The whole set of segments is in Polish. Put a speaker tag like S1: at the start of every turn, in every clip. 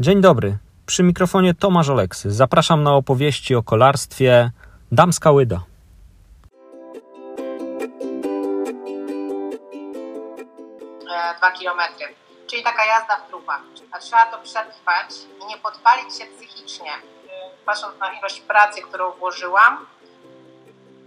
S1: Dzień dobry. Przy mikrofonie Tomasz Oleksy. Zapraszam na opowieści o kolarstwie Damska Łyda.
S2: e, dwa kilometry. Czyli taka jazda w trupach. A trzeba to przetrwać i nie podpalić się psychicznie. Patrząc na ilość pracy, którą włożyłam,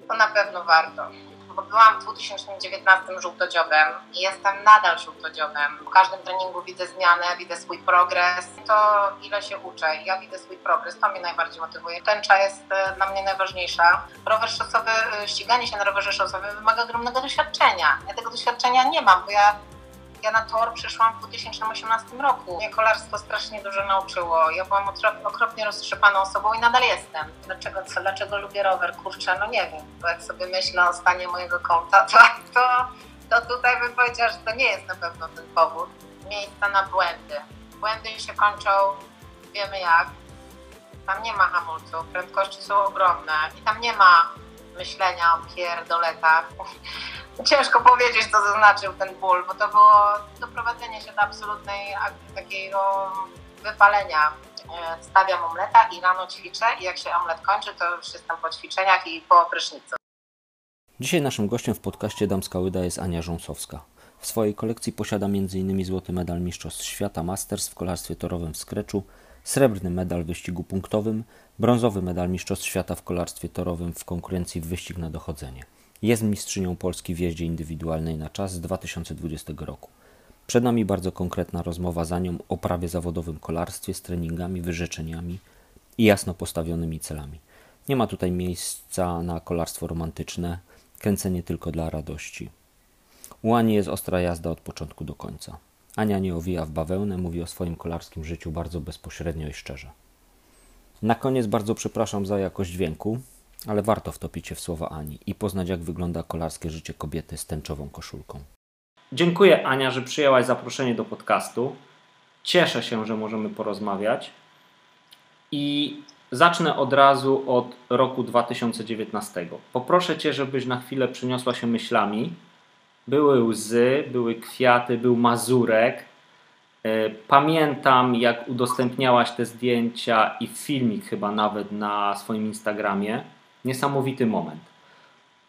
S2: to na pewno warto. Bo byłam w 2019 żółtodziobem i jestem nadal żółtodziobem. W każdym treningu widzę zmianę, widzę swój progres. To ile się uczę, ja widzę swój progres, to mnie najbardziej motywuje. Tęcza jest e, dla mnie najważniejsza. Rower szosowy, e, ściganie się na rowerze szosowym wymaga ogromnego doświadczenia. Ja tego doświadczenia nie mam, bo ja ja na tor przyszłam w 2018 roku. Mnie kolarstwo strasznie dużo nauczyło. Ja byłam okropnie roztrzepaną osobą i nadal jestem. Dlaczego, co, dlaczego lubię rower? Kurczę, no nie wiem. Bo jak sobie myślę o stanie mojego konta, to, to, to tutaj bym powiedziała, że to nie jest na pewno ten powód. Miejsca na błędy. Błędy się kończą, wiemy jak. Tam nie ma hamulców, prędkości są ogromne i tam nie ma myślenia o pierdoletach. Ciężko powiedzieć, co zaznaczył ten ból, bo to było doprowadzenie się do absolutnej ak- takiego wypalenia. E, Wstawiam omleta i rano ćwiczę i jak się omlet kończy, to już jestem po ćwiczeniach i po prysznicu.
S1: Dzisiaj naszym gościem w podcaście Damska Łyda jest Ania Rząsowska. W swojej kolekcji posiada m.in. złoty medal Mistrzostw Świata Masters w kolarstwie torowym w skreczu, srebrny medal w wyścigu punktowym, brązowy medal Mistrzostw Świata w kolarstwie torowym w konkurencji w wyścig na dochodzenie. Jest mistrzynią Polski w jeździe indywidualnej na czas z 2020 roku. Przed nami bardzo konkretna rozmowa za nią o prawie zawodowym kolarstwie z treningami, wyrzeczeniami i jasno postawionymi celami. Nie ma tutaj miejsca na kolarstwo romantyczne, kręcenie tylko dla radości. U Ani jest ostra jazda od początku do końca. Ania nie owija w bawełnę, mówi o swoim kolarskim życiu bardzo bezpośrednio i szczerze. Na koniec bardzo przepraszam za jakość dźwięku, ale warto wtopić się w słowa Ani i poznać, jak wygląda kolarskie życie kobiety z tęczową koszulką. Dziękuję, Ania, że przyjęłaś zaproszenie do podcastu. Cieszę się, że możemy porozmawiać. I zacznę od razu od roku 2019. Poproszę Cię, żebyś na chwilę przyniosła się myślami. Były łzy, były kwiaty, był mazurek. E, Pamiętam, jak udostępniałaś te zdjęcia i filmik chyba nawet na swoim Instagramie. Niesamowity moment.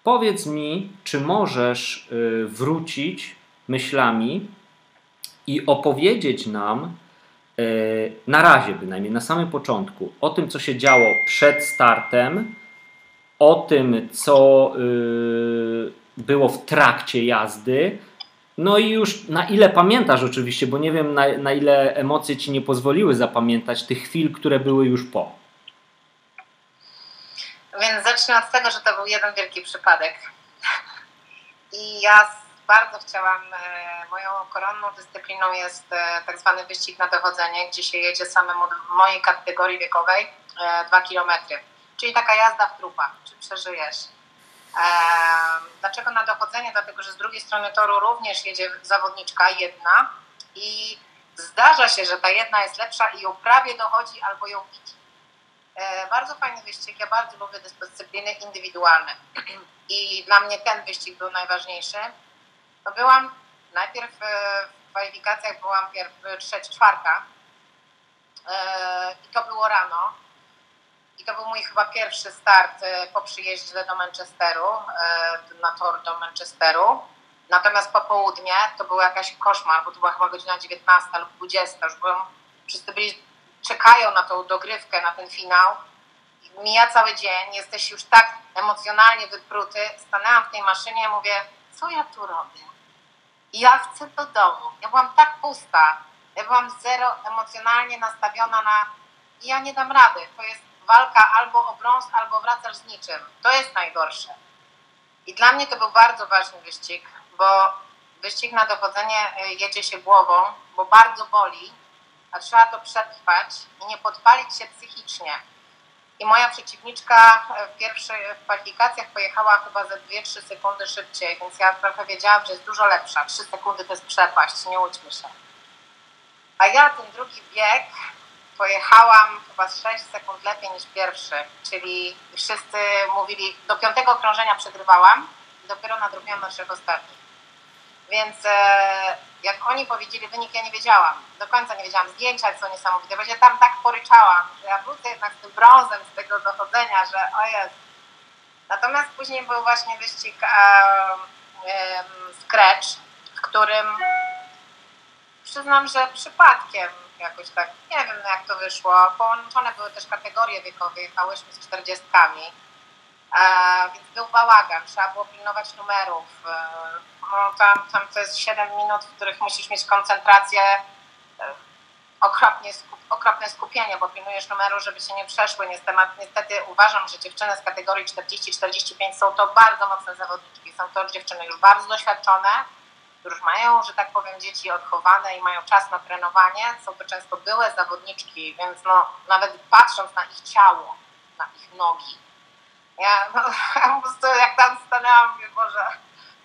S1: Powiedz mi, czy możesz y, wrócić myślami i opowiedzieć nam y, na razie bynajmniej, na samym początku, o tym, co się działo przed startem, o tym, co y, było w trakcie jazdy, no i już na ile pamiętasz oczywiście, bo nie wiem na, na ile emocje ci nie pozwoliły zapamiętać tych chwil, które były już po.
S2: Więc zacznę od tego, że to był jeden wielki przypadek. I ja bardzo chciałam, e, moją koronną dyscypliną jest e, tak zwany wyścig na dochodzenie, gdzie się jedzie samemu w mojej kategorii wiekowej 2 km. Czyli taka jazda w trupach, czy przeżyjesz. E, Dlaczego na dochodzenie? Dlatego, że z drugiej strony toru również jedzie zawodniczka jedna i zdarza się, że ta jedna jest lepsza i ją prawie dochodzi albo ją widzi. E, Bardzo fajny wyścig, ja bardzo lubię dyscypliny indywidualne i dla mnie ten wyścig był najważniejszy. No byłam najpierw e, w kwalifikacjach byłam pierw trzecia, czwarta E, i to było rano i to był mój chyba pierwszy start e, po przyjeździe do Manchesteru, e, na tor do Manchesteru. Natomiast popołudnie to był jakaś koszmar, bo to była chyba godzina 19 lub 20. Już byłem, wszyscy byli, czekają na tą dogrywkę, na ten finał. Mija cały dzień, jesteś już tak emocjonalnie wypruty. Stanęłam w tej maszynie, mówię, co ja tu robię? Ja chcę do domu. Ja byłam tak pusta. Ja byłam zero emocjonalnie nastawiona na ja nie dam rady. To jest walka albo o brąz, albo wracasz z niczym. To jest najgorsze. I dla mnie to był bardzo ważny wyścig, bo wyścig na dochodzenie y, jedzie się głową, bo bardzo boli, trzeba to przetrwać i nie podpalić się psychicznie. I moja przeciwniczka w pierwszych kwalifikacjach pojechała chyba ze 2-3 sekundy szybciej, więc ja trochę wiedziałam, że jest dużo lepsza. 3 sekundy to jest przepaść, nie łudźmy się. A ja ten drugi bieg pojechałam chyba z 6 sekund lepiej niż pierwszy, czyli wszyscy mówili, do piątego okrążenia przegrywałam dopiero nadrobiłam na trzech ostatnich. Więc jak oni powiedzieli wynik, ja nie wiedziałam. Do końca nie wiedziałam. Zdjęcia są niesamowite. Właśnie tam tak poryczałam, że ja wrócę jednak z tym brązem z tego dochodzenia, że o jest. Natomiast później był właśnie wyścig um, um, Scratch, w którym przyznam, że przypadkiem jakoś tak, nie wiem jak to wyszło, połączone były też kategorie wiekowe, jechałyśmy z czterdziestkami, e, więc był bałagan, trzeba było pilnować numerów. E, no, tam, tam to jest 7 minut, w których musisz mieć koncentrację, e, okropnie, skup, okropne skupienie, bo pilnujesz numeru, żeby się nie przeszły. Niestety, niestety uważam, że dziewczyny z kategorii 40-45 są to bardzo mocne zawodniczki, są to dziewczyny już bardzo doświadczone, już mają, że tak powiem, dzieci odchowane i mają czas na trenowanie, są to często byłe zawodniczki, więc no, nawet patrząc na ich ciało, na ich nogi, ja, no, po prostu jak tam stanęłam, mówię, Boże,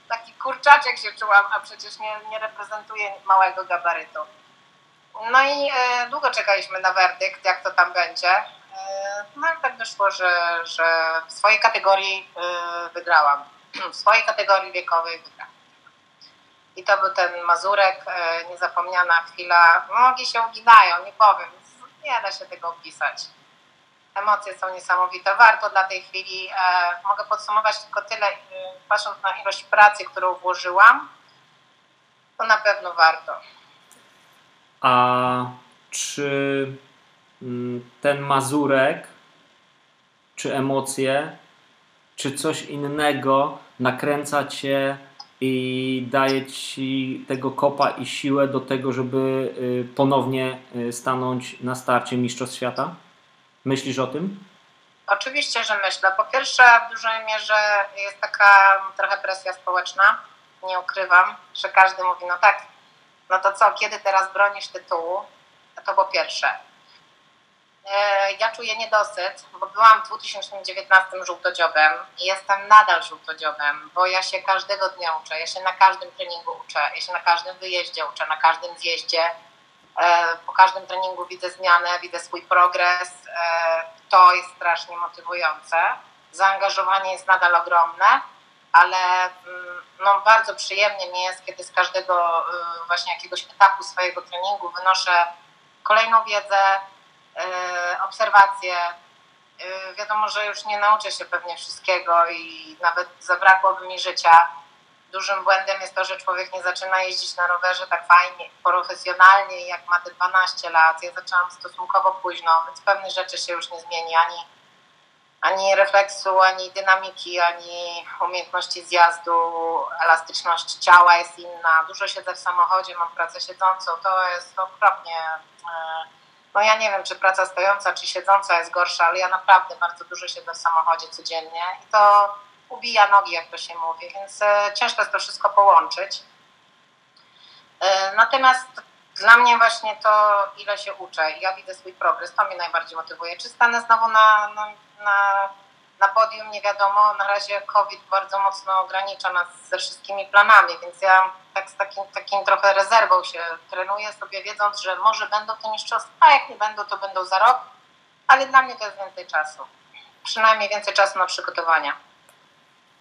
S2: taki kurczaczek się czułam, a przecież nie, nie reprezentuję małego gabarytu. No i e, długo czekaliśmy na werdykt, jak to tam będzie. E, no i tak wyszło, że, że w swojej kategorii e, wygrałam. W swojej kategorii wiekowej wygrałam. I to był ten Mazurek, e, niezapomniana chwila. Nogi się uginają, nie powiem, nie da się tego opisać. Emocje są niesamowite. Warto dla tej chwili, e, mogę podsumować tylko tyle, e, patrząc na ilość pracy, którą włożyłam, to na pewno warto.
S1: A czy mm, ten Mazurek, czy emocje, czy coś innego nakręca cię i daje ci tego kopa i siłę do tego, żeby y, ponownie y, stanąć na starcie Mistrzostw Świata? Myślisz o tym?
S2: Oczywiście, że myślę. Po pierwsze, w dużej mierze jest taka trochę presja społeczna. Nie ukrywam, że każdy mówi, no tak, no to co, kiedy teraz bronisz tytułu? To po pierwsze. E, ja czuję niedosyt, bo byłam w 2019 żółtodziobem i jestem nadal żółtodziobem, bo ja się każdego dnia uczę, ja się na każdym treningu uczę, ja się na każdym wyjeździe uczę, na każdym zjeździe. E, po każdym treningu widzę zmianę, widzę swój progres. E, to jest strasznie motywujące. Zaangażowanie jest nadal ogromne, ale mm, no, bardzo przyjemnie mi jest, kiedy z każdego właśnie jakiegoś etapu swojego treningu wynoszę kolejną wiedzę, E, obserwacje. E, wiadomo, że już nie nauczę się pewnie wszystkiego i nawet zabrakłoby mi życia. Dużym błędem jest to, że człowiek nie zaczyna jeździć na rowerze tak fajnie, profesjonalnie, jak ma te 12 lat. Ja zaczęłam stosunkowo późno, więc pewne rzeczy się już nie zmieni, ani, ani refleksu, ani dynamiki, ani umiejętności zjazdu, elastyczność ciała jest inna. Dużo siedzę w samochodzie, mam pracę siedzącą, to jest okropnie. Yy, no ja nie wiem, czy praca stojąca, czy siedząca jest gorsza, ale ja naprawdę bardzo dużo siedzę w samochodzie codziennie i to ubija nogi, jak to się mówi, więc e, ciężko jest to wszystko połączyć. E, natomiast dla mnie właśnie to, ile się uczę, ja widzę swój progres, to mnie najbardziej motywuje. Czy stanę znowu na, na, na, na podium, nie wiadomo. Na razie COVID bardzo mocno ogranicza nas ze wszystkimi planami, więc ja tak z takim, takim trochę rezerwą się trenuję sobie, wiedząc, że może będą te mistrzostwa, a jak nie będą, to będą za rok, ale dla mnie to jest więcej czasu. Przynajmniej więcej czasu na przygotowania.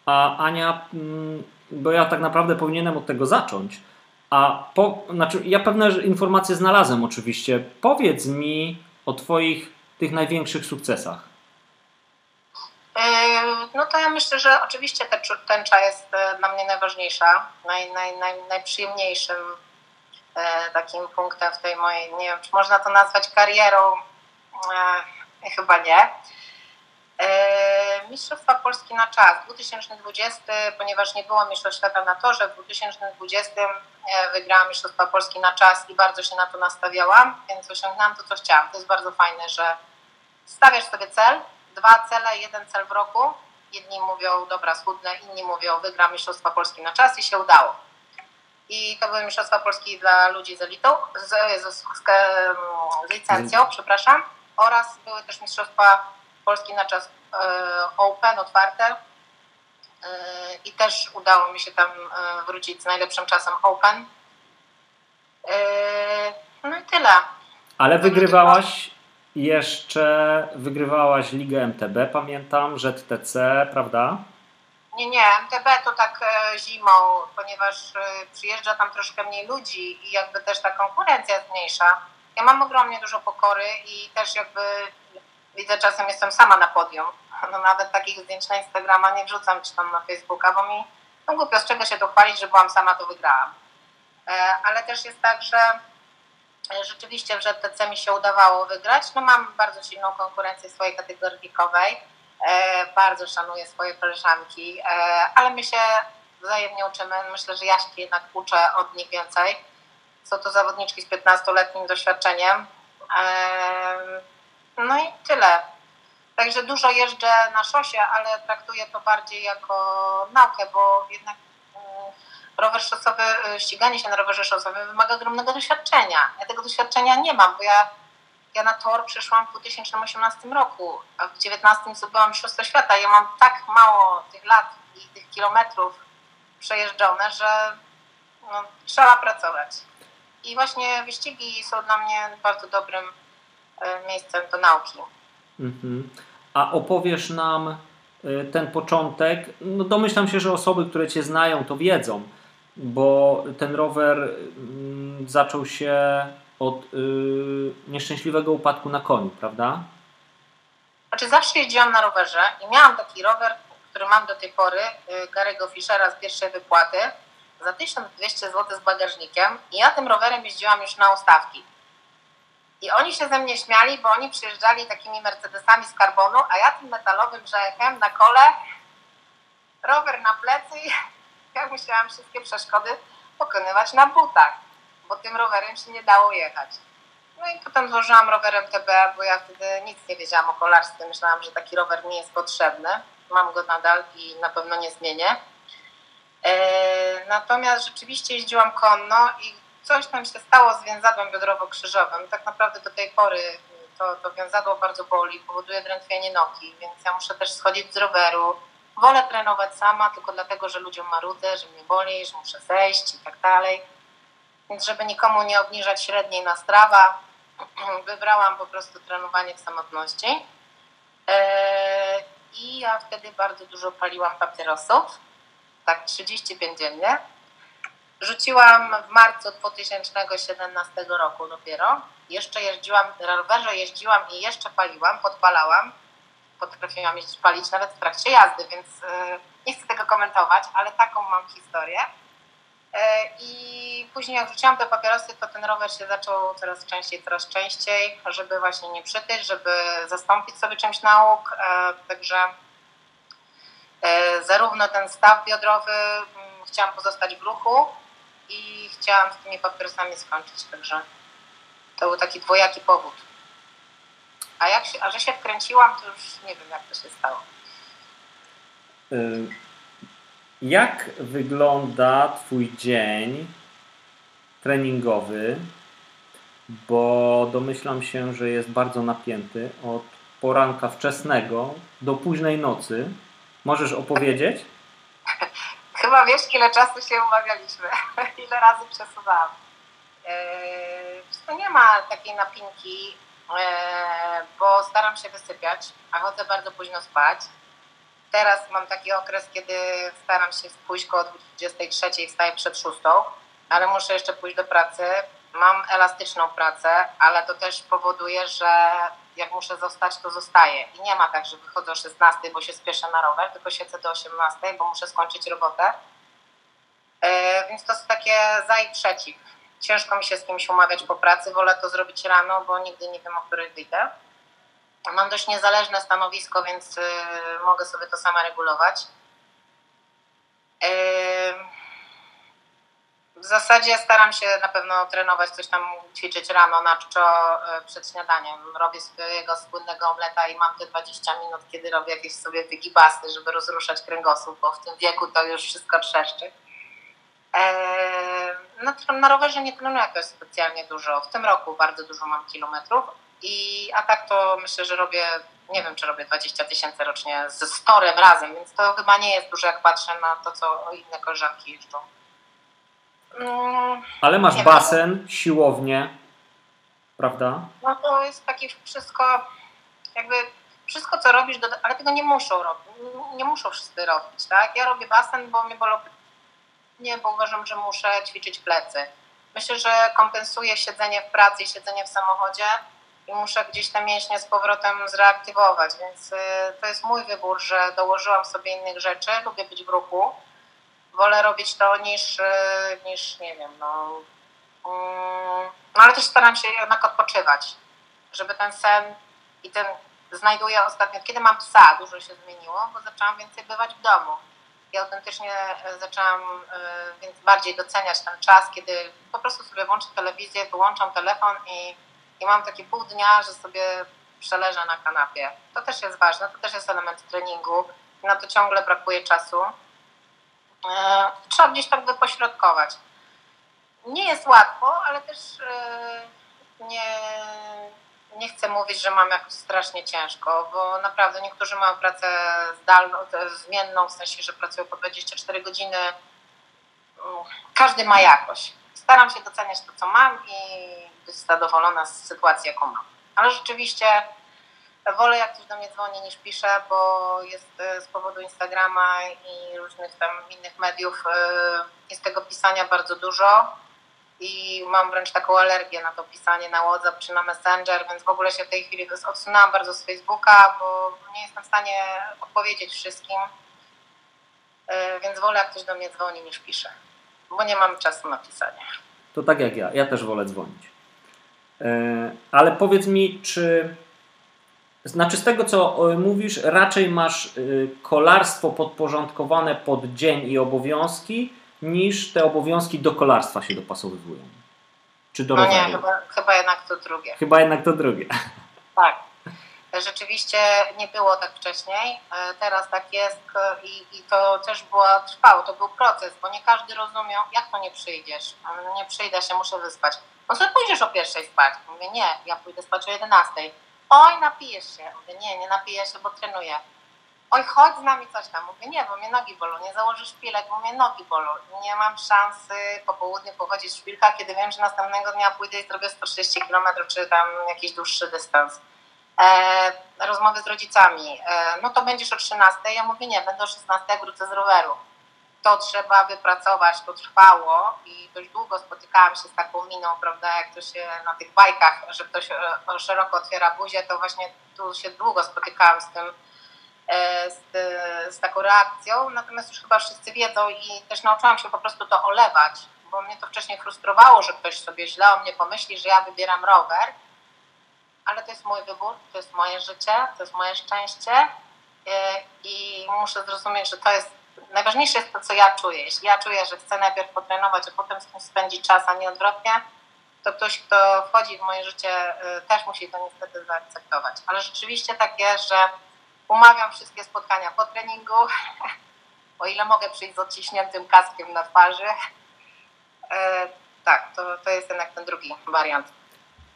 S1: A Ania, mm, bo ja tak naprawdę powinienem od tego zacząć. A po, znaczy, ja pewne informacje znalazłem oczywiście. Powiedz mi o Twoich tych największych sukcesach.
S2: No to ja myślę, że oczywiście ta tęcza jest e, dla mnie najważniejsza, naj, naj, naj, najprzyjemniejszym e, takim punktem w tej mojej, nie wiem, czy można to nazwać karierą, e, chyba nie. Mistrzostwa Polski na czas 2020, ponieważ nie było Mistrzostw Świata na torze, w 2020 wygrałam Mistrzostwa Polski na czas i bardzo się na to nastawiałam, więc osiągnęłam to, co chciałam. To jest bardzo fajne, że stawiasz sobie cel, dwa cele, jeden cel w roku. Jedni mówią, dobra, schudnę, inni mówią, wygram Mistrzostwa Polski na czas i się udało. I to były Mistrzostwa Polski dla ludzi z elitą, z, z, z, z licencją, przepraszam, oraz były też Mistrzostwa Polski na czas e, open, otwarte. E, I też udało mi się tam e, wrócić z najlepszym czasem open. E, no i tyle.
S1: Ale wygrywałaś jeszcze wygrywałaś Ligę MTB, pamiętam, ZTC, prawda?
S2: Nie, nie, MTB to tak e, zimą, ponieważ e, przyjeżdża tam troszkę mniej ludzi i jakby też ta konkurencja jest mniejsza. Ja mam ogromnie dużo pokory i też jakby widzę czasem jestem sama na podium. No nawet takich zdjęć na Instagrama nie wrzucam czy tam na Facebooka, bo mi no głupio z czego się to chwalić, że byłam sama, to wygrałam. E, ale też jest tak, że rzeczywiście w RZTC mi się udawało wygrać. No mam bardzo silną konkurencję swojej kategorii wiekowej E, bardzo szanuję swoje koleżanki, e, ale my się wzajemnie uczymy. Myślę, że ja się jednak uczę od nich więcej. Są to zawodniczki z 15-letnim doświadczeniem. E, no i tyle. Także dużo jeżdżę na szosie, ale traktuję to bardziej jako naukę, bo jednak mm, rower szosowy, ściganie się na rowerze szosowym wymaga ogromnego doświadczenia. Ja tego doświadczenia nie mam, bo ja ja na tor przeszłam w 2018 roku, a w 2019 zdobyłam Mistrzostwo Świata. Ja mam tak mało tych lat i tych kilometrów przejeżdżone, że no, trzeba pracować. I właśnie wyścigi są dla mnie bardzo dobrym e, miejscem do nauki.
S1: Mhm. A opowiesz nam e, ten początek? No domyślam się, że osoby, które Cię znają, to wiedzą, bo ten rower mm, zaczął się od yy, nieszczęśliwego upadku na koniu, prawda?
S2: Znaczy zawsze jeździłam na rowerze i miałam taki rower, który mam do tej pory, yy, Garego Fischera z pierwszej wypłaty, za 1200 zł z bagażnikiem i ja tym rowerem jeździłam już na ustawki. I oni się ze mnie śmiali, bo oni przyjeżdżali takimi Mercedesami z karbonu, a ja tym metalowym rzechem na kole, rower na plecy i ja musiałam wszystkie przeszkody pokonywać na butach bo tym rowerem się nie dało jechać. No i potem złożyłam rowerem TB, bo ja wtedy nic nie wiedziałam o kolarstwie. Myślałam, że taki rower mi jest potrzebny. Mam go nadal i na pewno nie zmienię. E, natomiast rzeczywiście jeździłam konno i coś tam się stało z więzadłem biodrowo-krzyżowym. Tak naprawdę do tej pory to, to więzadło bardzo boli, powoduje drętwienie nogi, więc ja muszę też schodzić z roweru. Wolę trenować sama tylko dlatego, że ludziom marudzę, że mnie boli, że muszę zejść i tak dalej więc żeby nikomu nie obniżać średniej na strawa, wybrałam po prostu trenowanie w samotności. E, I ja wtedy bardzo dużo paliłam papierosów, tak 35 dziennie. Rzuciłam w marcu 2017 roku dopiero. Jeszcze jeździłam, na rowerze jeździłam i jeszcze paliłam, podpalałam. Potrafiłam palić nawet w trakcie jazdy, więc e, nie chcę tego komentować, ale taką mam historię. E, I później jak wrzuciłam te papierosy, to ten rower się zaczął coraz częściej, coraz częściej, żeby właśnie nie przytyć, żeby zastąpić sobie czymś nauk. E, także zarówno ten staw biodrowy mm, chciałam pozostać w ruchu i chciałam z tymi papierosami skończyć. Także to był taki dwojaki powód. A, jak się, a że się wkręciłam, to już nie wiem, jak to się stało.
S1: Y jak wygląda Twój dzień treningowy? Bo domyślam się, że jest bardzo napięty od poranka wczesnego do późnej nocy. Możesz opowiedzieć?
S2: Chyba wiesz, ile czasu się umawialiśmy, ile razy przesuwałam. To nie ma takiej napinki, e, bo staram się wysypiać, a chodzę bardzo późno spać Teraz mam taki okres, kiedy staram się pójść koło 23, wstaję przed 6, ale muszę jeszcze pójść do pracy. Mam elastyczną pracę, ale to też powoduje, że jak muszę zostać, to zostaję. I nie ma tak, że wychodzę o 16, bo się spieszę na rower, tylko siedzę do 18, bo muszę skończyć robotę. Yy, więc to jest takie za i przeciw. Ciężko mi się z kimś umawiać po pracy, wolę to zrobić rano, bo nigdy nie wiem, o której wyjdę. Mam dość niezależne stanowisko, więc y, mogę sobie to sama regulować. W zasadzie staram się na pewno trenować, coś tam ćwiczyć rano na czczo y, przed śniadaniem. Robię swojego słynnego omleta i mam te 20 minut, kiedy robię jakieś sobie wygibasy, żeby rozruszać kręgosłup, bo w tym wieku to już wszystko trzeszczy. No, na rowerze nie trenuję jakoś specjalnie dużo. W tym roku bardzo dużo mam kilometrów, i, a tak to myślę, że robię, nie wiem, czy robię 20 tysięcy rocznie ze storem razem, więc to chyba nie jest dużo, jak patrzę na to, co inne koleżanki jeżdżą.
S1: Mm, Ale masz basen, wiem. siłownię, prawda?
S2: No to jest takie wszystko, jakby wszystko, co robisz, ale tego nie muszą robić, nie muszą wszyscy robić, tak? Ja robię basen, bo mnie bolą nie, bo uważam, że muszę ćwiczyć plecy. Myślę, że kompensuję siedzenie w pracy i siedzenie w samochodzie i muszę gdzieś te mięśnie z powrotem zreaktywować, więc y, to jest mój wybór, że dołożyłam sobie innych rzeczy, lubię być w ruchu, wolę robić to niż, y, niż nie wiem, no, mm, no ale też staram się jednak odpoczywać, żeby ten sen i ten znajduję ostatnio, kiedy mam psa, dużo się zmieniło, bo zaczęłam więcej bywać w domu. I autentycznie e, zaczęłam e, więc bardziej doceniać ten czas, kiedy po prostu sobie włączę telewizję, wyłączam telefon i, i mam taki pół dnia, że sobie przeleżę na kanapie. To też jest ważne, to też jest element treningu. Na to ciągle brakuje czasu. E, trzeba gdzieś tak wypośrodkować. Nie jest łatwo, ale też nie, nie chcę mówić, że mam jakoś strasznie ciężko, bo naprawdę niektórzy mają pracę zdalną, zmienną, w sensie, że pracują po 24 godziny. Każdy ma jakoś. Staram się doceniać to, co mam i być zadowolona z sytuacji, jaką mam. Ale rzeczywiście wolę, jak ktoś do mnie dzwoni, niż pisze, bo jest e, z powodu Instagrama i różnych tam innych mediów e, jest tego pisania bardzo dużo i mam wręcz taką alergię na to pisanie na WhatsApp czy na Messenger, więc w ogóle się w tej chwili odsunęłam bardzo z Facebooka, bo nie jestem w stanie odpowiedzieć wszystkim, e, więc wolę jak ktoś do mnie dzwoni niż pisze, bo nie mam czasu na pisanie.
S1: To tak jak ja, ja też wolę dzwonić. Ale powiedz mi, czy znaczy z tego co mówisz, raczej masz y, kolarstwo podporządkowane pod dzień i obowiązki, niż te obowiązki do kolarstwa się dopasowywują?
S2: Czy do no roweru? nie, chyba, chyba jednak to drugie.
S1: Chyba jednak to drugie.
S2: Tak. Rzeczywiście nie było tak wcześniej, e, teraz tak jest i, i to też było, trwało, to był proces, bo nie każdy rozumiał, jak to nie przyjdziesz. Nie przyjdę się, muszę wyspać. No co pójdziesz o pierwszej spać? Mówię, nie, ja pójdę spać o jedenastej. Oj, napijesz się. Mówię, nie, nie napiję się, bo trenuję oj, chodź z nami coś tam. Mówię, nie, bo mnie nogi bolą, nie założysz szpilek, bo mnie nogi bolą. Nie mam szansy po południu pochodzić w szpilkach, kiedy wiem, że następnego dnia pójdę i zrobię 130 km, czy tam jakiś dłuższy dystans. E, rozmowy z rodzicami, e, no to będziesz o 13, ja mówię, nie, będę o 16, jak wrócę z roweru. To trzeba wypracować, to trwało i dość długo spotykałam się z taką miną, prawda, jak to się na tych bajkach, że ktoś e, szeroko otwiera buzię, to właśnie tu się długo spotykałam z tym, E, z, z taką reakcją, natomiast już chyba wszyscy wiedzą i też nauczyłam się po prostu to olewać, bo mnie to wcześniej frustrowało, że ktoś sobie źle o mnie pomyśli, że ja wybieram rower, ale to jest mój wybór, to jest moje życie, to jest moje szczęście e, i muszę zrozumieć, że to jest najważniejsze jest to, co ja czuję. Jeśli ja czuję, że chcę najpierw potrenować, a potem z tym spędzić czas, a nie odwrotnie, to ktoś, kto wchodzi w moje życie, e, też musi to niestety zaakceptować. Ale rzeczywiście tak jest, że Umawiam wszystkie spotkania po treningu, o ile mogę przyjść z odciśniętym kaskiem na twarzy. E, tak, to, to jest jednak ten drugi wariant.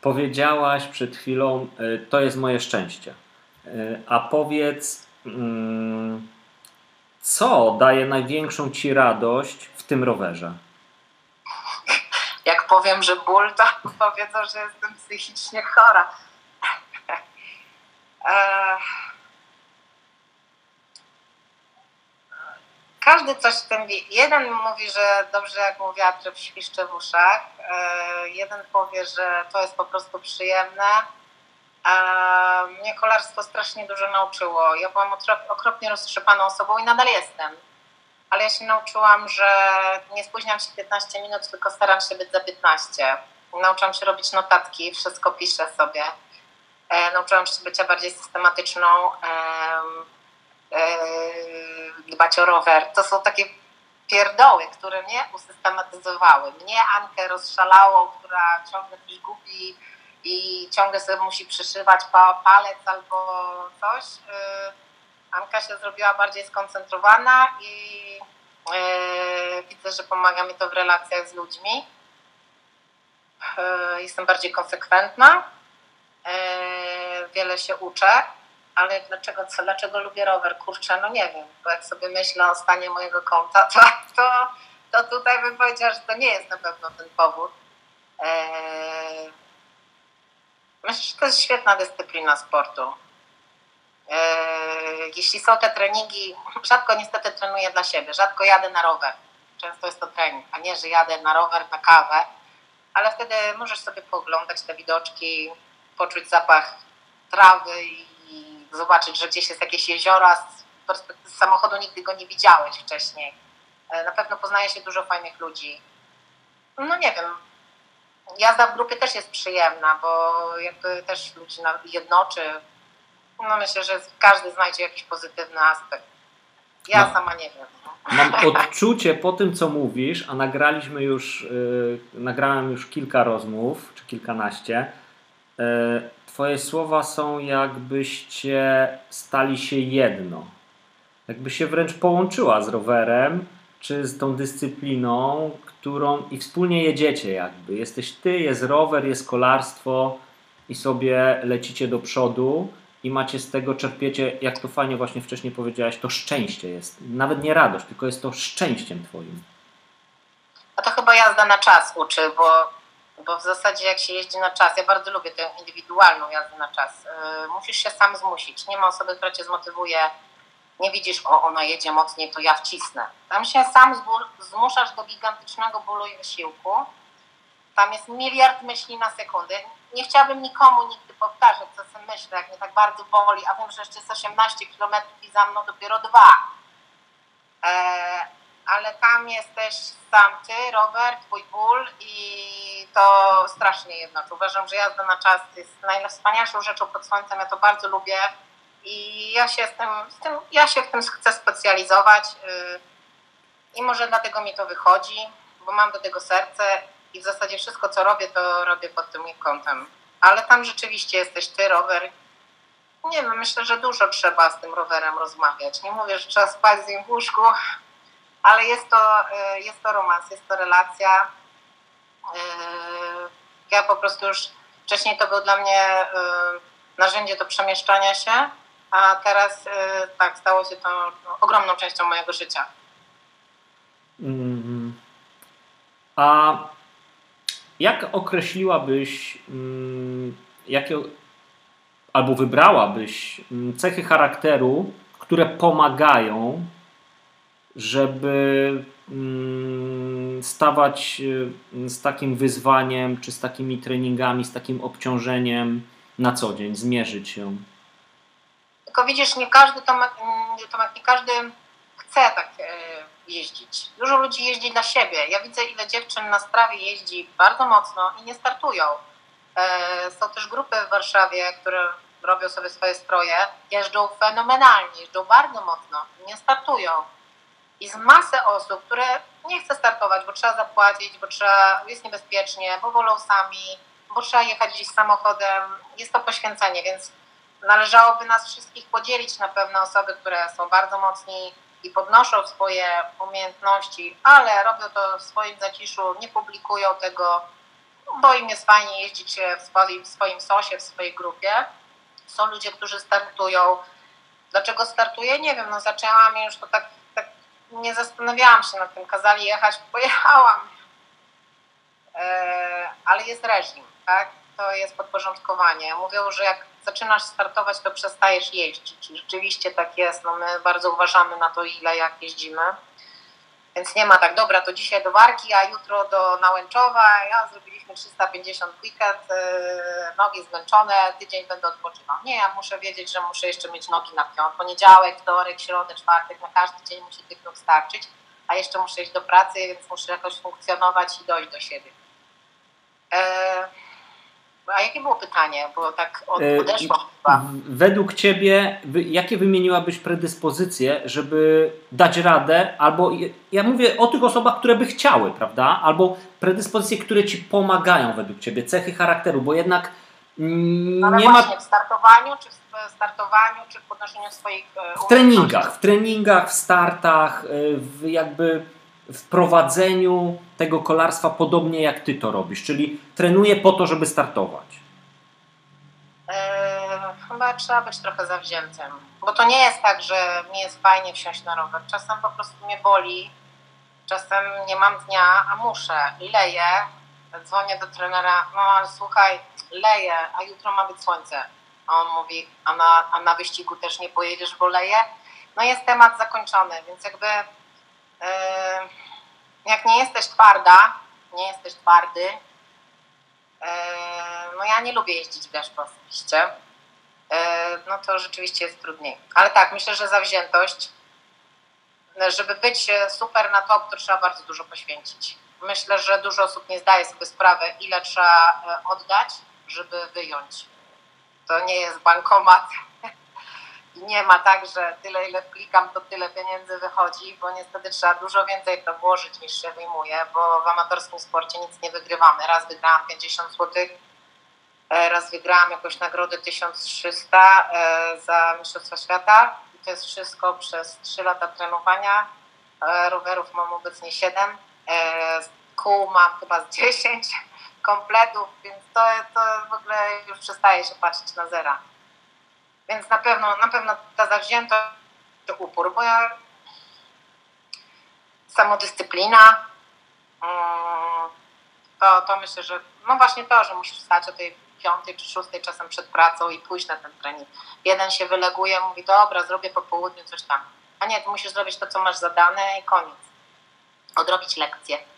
S1: Powiedziałaś przed chwilą, e, to jest moje szczęście. E, a powiedz, mm, co daje największą ci radość w tym rowerze?
S2: Jak powiem, że ból, to powiedzą, że jestem psychicznie chora. każdy coś w tym wie. Jeden mówi, że dobrze jak mu wiatr świszcze w uszach, e, jeden powie, że to jest po prostu przyjemne. A mnie kolarstwo strasznie dużo nauczyło. Ja byłam okropnie roztrzepaną osobą i nadal jestem. Ale ja się nauczyłam, że nie spóźniam się 15 minut, tylko staram się być za 15. Nauczyłam się robić notatki, wszystko piszę sobie. E, nauczyłam się bycia bardziej systematyczną. Yy, dbać o rower. To są takie pierdoły, które mnie usystematyzowały. Mnie Ankę rozszalało, która ciągle coś gubi i ciągle sobie musi przyszywać palec albo coś. Yy, Anka się zrobiła bardziej skoncentrowana i yy, widzę, że pomaga mi to w relacjach z ludźmi. Jestem bardziej konsekwentna. Wiele się uczę ale dlaczego, co, dlaczego lubię rower? Kurczę, no nie wiem, bo jak sobie myślę o stanie mojego konta, to, to, to tutaj bym powiedziała, że to nie jest na pewno ten powód. Myślę, że to jest świetna dyscyplina sportu. Jeśli są te treningi, rzadko niestety trenuję dla siebie, rzadko jadę na rower. Często jest to trening, a nie, że jadę na rower, na kawę, ale wtedy możesz sobie pooglądać te widoczki, poczuć zapach trawy i zobaczyć, że gdzieś jest jakieś jezioro, a z samochodu nigdy go nie widziałeś wcześniej. Na pewno poznaje się dużo fajnych ludzi. No nie wiem, jazda w grupie też jest przyjemna, bo jakby też ludzi jednoczy. No myślę, że każdy znajdzie jakiś pozytywny aspekt. Ja no. sama nie wiem. No.
S1: Mam odczucie po tym, co mówisz, a nagraliśmy już, yy, nagrałem już kilka rozmów, czy kilkanaście. Yy, twoje słowa są jakbyście stali się jedno. Jakby się wręcz połączyła z rowerem, czy z tą dyscypliną, którą i wspólnie jedziecie jakby. Jesteś ty, jest rower, jest kolarstwo i sobie lecicie do przodu i macie z tego, czerpiecie, jak to fajnie właśnie wcześniej powiedziałaś, to szczęście jest. Nawet nie radość, tylko jest to szczęściem twoim.
S2: A to chyba jazda na czas uczy, bo, bo w zasadzie jak się jeździ na czas, ja bardzo lubię tę indywidualną jazdę na czas. Yy, musisz się sam zmusić. Nie ma osoby, która cię zmotywuje nie widzisz, o ona jedzie mocniej, to ja wcisnę. Tam się sam zmuszasz do gigantycznego bólu i wysiłku. Tam jest miliard myśli na sekundę. Nie chciałabym nikomu nigdy powtarzać, co sobie myślę, jak mnie tak bardzo boli, a wiem, że jeszcze jest 18 km i za mną dopiero dwa. E, ale tam jesteś sam ty, Robert, twój ból i to strasznie jednoczy. Uważam, że jazda na czas jest najwspanialszą rzeczą pod słońcem. Ja to bardzo lubię i ja się, tym, tym, ja się w tym chcę specjalizować y, i może dlatego mi to wychodzi, bo mam do tego serce i w zasadzie wszystko, co robię, to robię pod tym kątem. Ale tam rzeczywiście jesteś ty, rower. Nie wiem, myślę, że dużo trzeba z tym rowerem rozmawiać. Nie mówię, że trzeba spać z nim w łóżku, ale jest to, y, jest to romans, jest to relacja. Y, ja po prostu już wcześniej to był dla mnie narzędzie do przemieszczania się, a teraz y, tak, stało się to ogromną częścią mojego życia.
S1: Mm. A jak określiłabyś, mm, jakie, albo wybrałabyś mm, cechy charakteru, które pomagają, żeby stawać y, z takim wyzwaniem, czy z takimi treningami, z takim obciążeniem na co dzień, zmierzyć się?
S2: Tylko widzisz, nie każdy Tomek, Tomek nie każdy chce tak e, jeździć. Dużo ludzi jeździ dla siebie. Ja widzę, ile dziewczyn na strawie jeździ bardzo mocno i nie startują. E, są też grupy w Warszawie, które robią sobie swoje stroje, jeżdżą fenomenalnie, jeżdżą bardzo mocno, nie startują. I z masę osób, które nie chce startować, bo trzeba zapłacić, bo trzeba, jest niebezpiecznie, bo wolą sami, bo trzeba jechać gdzieś samochodem. Jest to poświęcenie, więc należałoby nas wszystkich podzielić na pewne osoby, które są bardzo mocni i podnoszą swoje umiejętności, ale robią to w swoim zaciszu, nie publikują tego, bo im jest fajnie jeździć w swoim, w swoim sosie, w swojej grupie. Są ludzie, którzy startują. Dlaczego startuję? Nie wiem, no zaczęłam już to tak, tak nie zastanawiałam się nad tym, kazali jechać, pojechałam. E, ale jest reżim, tak? To jest podporządkowanie. Mówią, że jak zaczynasz startować, to przestajesz jeździć. Rzeczywiście tak jest. No my bardzo uważamy na to, ile jak jeździmy. Więc nie ma tak, dobra, to dzisiaj do Warki, a jutro do Nałęczowa. Ja zrobiliśmy 350 weekend, yy, nogi zmęczone, tydzień będę odpoczywał. Nie, ja muszę wiedzieć, że muszę jeszcze mieć nogi na piąt. Poniedziałek, wtorek, środę, czwartek, na każdy dzień musi tych nóg starczyć, a jeszcze muszę iść do pracy, więc muszę jakoś funkcjonować i dojść do siebie. Yy, a jakie było pytanie? Bo tak e, odeszło chyba.
S1: Według Ciebie, jakie wymieniłabyś predyspozycje, żeby dać radę, albo ja mówię o tych osobach, które by chciały, prawda? Albo predyspozycje, które Ci pomagają według Ciebie, cechy charakteru, bo jednak
S2: nie ma... w startowaniu, czy w startowaniu, czy w podnoszeniu swoich...
S1: E, w treningach, w treningach, w startach, e, w jakby w prowadzeniu tego kolarstwa podobnie jak ty to robisz, czyli trenuję po to, żeby startować?
S2: Eee, chyba trzeba być trochę zawziętym, bo to nie jest tak, że mi jest fajnie wsiąść na rower. Czasem po prostu mnie boli, czasem nie mam dnia, a muszę leję. Dzwonię do trenera, no ale słuchaj, leję, a jutro ma być słońce. A on mówi, a na, a na wyścigu też nie pojedziesz w oleje? No jest temat zakończony, więc jakby jak nie jesteś twarda, nie jesteś twardy, yy, no ja nie lubię jeździć w deszczu osobiście, yy, no to rzeczywiście jest trudniej. Ale tak, myślę, że zawziętość, żeby być super na top, to trzeba bardzo dużo poświęcić. Myślę, że dużo osób nie zdaje sobie sprawy, ile trzeba oddać, żeby wyjąć. To nie jest bankomat. Nie ma tak, że tyle ile wklikam, to tyle pieniędzy wychodzi, bo niestety trzeba dużo więcej to włożyć niż się wyjmuje, bo w amatorskim sporcie nic nie wygrywamy. Raz wygrałam 50 zł, e, raz wygrałam jakąś nagrodę 1300 e, za Mistrzostwa Świata. I to jest wszystko przez 3 lata trenowania. E, rowerów mam obecnie 7, kół mam chyba z 10 kompletów, więc to, to w ogóle już przestaje się patrzeć na zera. Więc na pewno, na pewno ta zawziętość, upór, bo ja samodyscyplina, mm, to, to myślę, że no właśnie to, że musisz wstać o tej piątej czy szóstej czasem przed pracą i pójść na ten trening. Jeden się wyleguje, mówi dobra, zrobię po południu coś tam. A nie, ty musisz zrobić to, co masz zadane i koniec. Odrobić lekcję.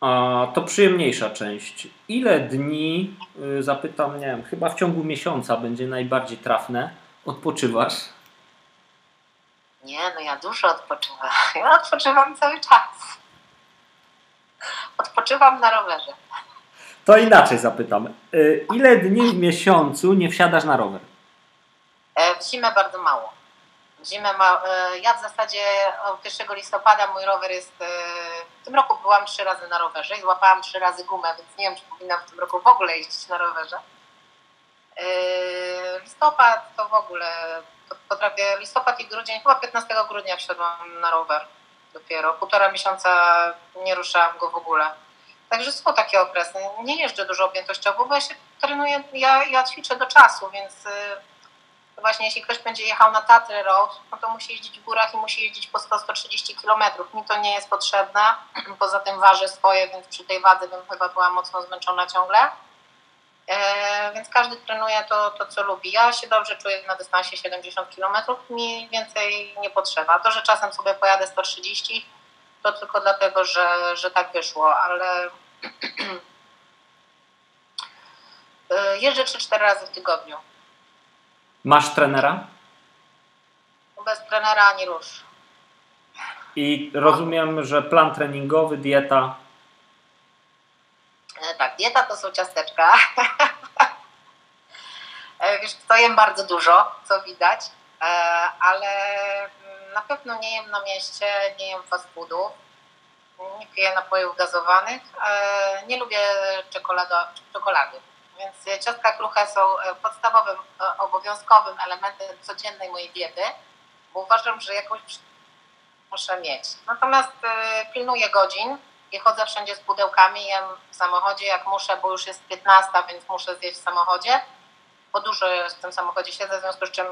S1: A to przyjemniejsza część. Ile dni, y, zapytam, nie wiem, chyba w ciągu miesiąca będzie najbardziej trafne, odpoczywasz?
S2: Nie, no ja dużo odpoczywam. Ja odpoczywam cały czas. Odpoczywam na rowerze.
S1: To inaczej zapytam. Y, ile dni w miesiącu nie wsiadasz na rower?
S2: E, w zimę bardzo mało zimę ma, e, ja w zasadzie od 1 listopada mój rower jest, e, w tym roku byłam trzy razy na rowerze i złapałam trzy razy gumę, więc nie wiem, czy powinnam w tym roku w ogóle jeździć na rowerze. E, listopad to w ogóle, potrafię, listopad i grudzień, chyba 15 grudnia wsiadłam na rower dopiero, półtora miesiąca nie ruszałam go w ogóle. Także są takie okresy. Nie jeżdżę dużo objętościowo, bo ja się trenuję, ja, ja ćwiczę do czasu, więc to właśnie jeśli ktoś będzie jechał na Tatry Road, no to musi jeździć w górach i musi jeździć po 100-130 km. Mi to nie jest potrzebne, poza tym ważę swoje, więc przy tej wadze bym chyba była mocno zmęczona ciągle. E, więc każdy trenuje to, to, co lubi. Ja się dobrze czuję na dystansie 70 km, mi więcej nie potrzeba. To, że czasem sobie pojadę 130, to tylko dlatego, że, że tak wyszło, ale e, jeżdżę 3-4 razy w tygodniu.
S1: Masz trenera?
S2: Bez trenera ani rusz.
S1: I rozumiem, że plan treningowy, dieta.
S2: E, tak, dieta to są ciasteczka. E, wiesz, to jem bardzo dużo, co widać, e, ale na pewno nie jem na mieście, nie jem fast foodów, nie piję napojów gazowanych, nie lubię czekolada, czekolady. Więc ciastka kruche są e, podstawowym, e, obowiązkowym elementem codziennej mojej diety, bo uważam, że jakąś muszę mieć. Natomiast e, pilnuję godzin i chodzę wszędzie z pudełkami, jem w samochodzie jak muszę, bo już jest 15, więc muszę zjeść w samochodzie. Bo dużo w tym samochodzie siedzę, w związku z czym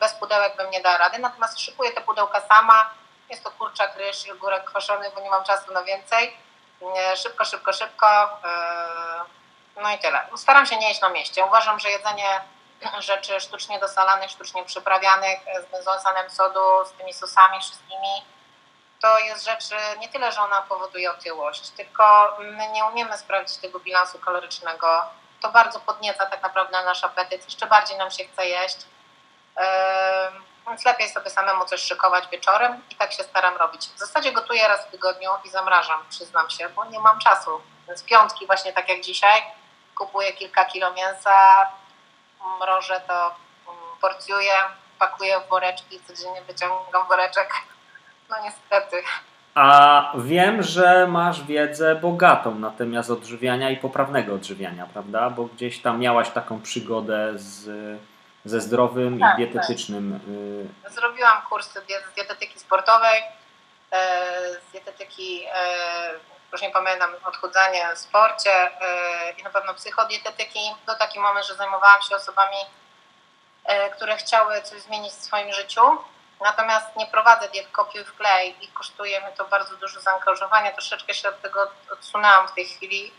S2: bez pudełek bym nie dała rady. Natomiast szykuję te pudełka sama. Jest to kurczak, ryż i ogórek kwaszony, bo nie mam czasu na więcej. Szybko, szybko, szybko no i tyle. Staram się nie jeść na mieście. Uważam, że jedzenie rzeczy sztucznie dosalanych, sztucznie przyprawianych, z benzoasanem sodu, z tymi sosami wszystkimi, to jest rzecz nie tyle, że ona powoduje otyłość, tylko my nie umiemy sprawdzić tego bilansu kalorycznego. To bardzo podnieca tak naprawdę nasz apetyt, jeszcze bardziej nam się chce jeść. Więc lepiej sobie samemu coś szykować wieczorem i tak się staram robić. W zasadzie gotuję raz w tygodniu i zamrażam, przyznam się, bo nie mam czasu. Więc piątki właśnie tak jak dzisiaj, kupuję kilka kilo mięsa, mrożę to, mm, porcjuję, pakuję w woreczki, codziennie wyciągam woreczek. No niestety.
S1: A wiem, że masz wiedzę bogatą na temat odżywiania i poprawnego odżywiania, prawda? Bo gdzieś tam miałaś taką przygodę z, ze zdrowym tak, i dietetycznym.
S2: Tak. Zrobiłam kurs z dietetyki sportowej, e, z dietetyki e, już nie pamiętam, odchudzanie sporcie yy, i na pewno psychodietetyki. Był taki moment, że zajmowałam się osobami, yy, które chciały coś zmienić w swoim życiu. Natomiast nie prowadzę diet kopiuj w klej i kosztuje mi to bardzo dużo zaangażowania. Troszeczkę się od tego odsunęłam w tej chwili,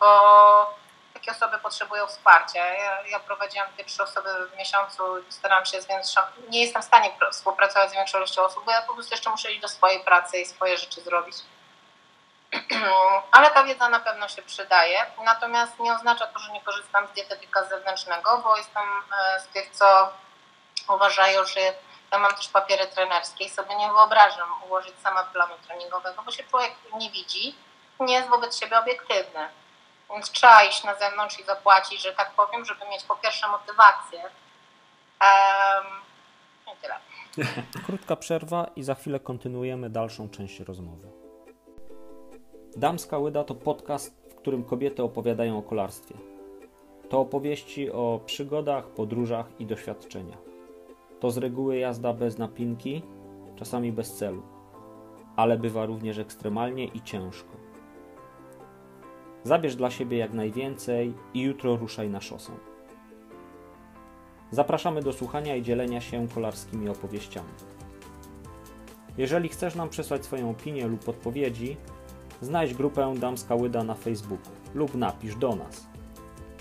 S2: bo takie osoby potrzebują wsparcia. Ja, ja prowadziłam te trzy osoby w miesiącu, staram się z większą, nie jestem w stanie współpracować z większą ilością osób, bo ja po prostu jeszcze muszę iść do swojej pracy i swoje rzeczy zrobić. Ale ta wiedza na pewno się przydaje. Natomiast nie oznacza to, że nie korzystam z dietetyka zewnętrznego, bo jestem e, z tych, co uważają, że ja mam też papiery trenerskie i sobie nie wyobrażam ułożyć sama planu treningowego, bo się człowiek nie widzi, nie jest wobec siebie obiektywny. Więc trzeba iść na zewnątrz i zapłacić, że tak powiem, żeby mieć po pierwsze motywację. Um, I tyle.
S1: Krótka przerwa i za chwilę kontynuujemy dalszą część rozmowy. Damska Łyda to podcast, w którym kobiety opowiadają o kolarstwie. To opowieści o przygodach, podróżach i doświadczeniach. To z reguły jazda bez napinki, czasami bez celu, ale bywa również ekstremalnie i ciężko. Zabierz dla siebie jak najwięcej i jutro ruszaj na szosę. Zapraszamy do słuchania i dzielenia się kolarskimi opowieściami. Jeżeli chcesz nam przesłać swoją opinię lub odpowiedzi, znajdź grupę Damska Łyda na Facebooku lub napisz do nas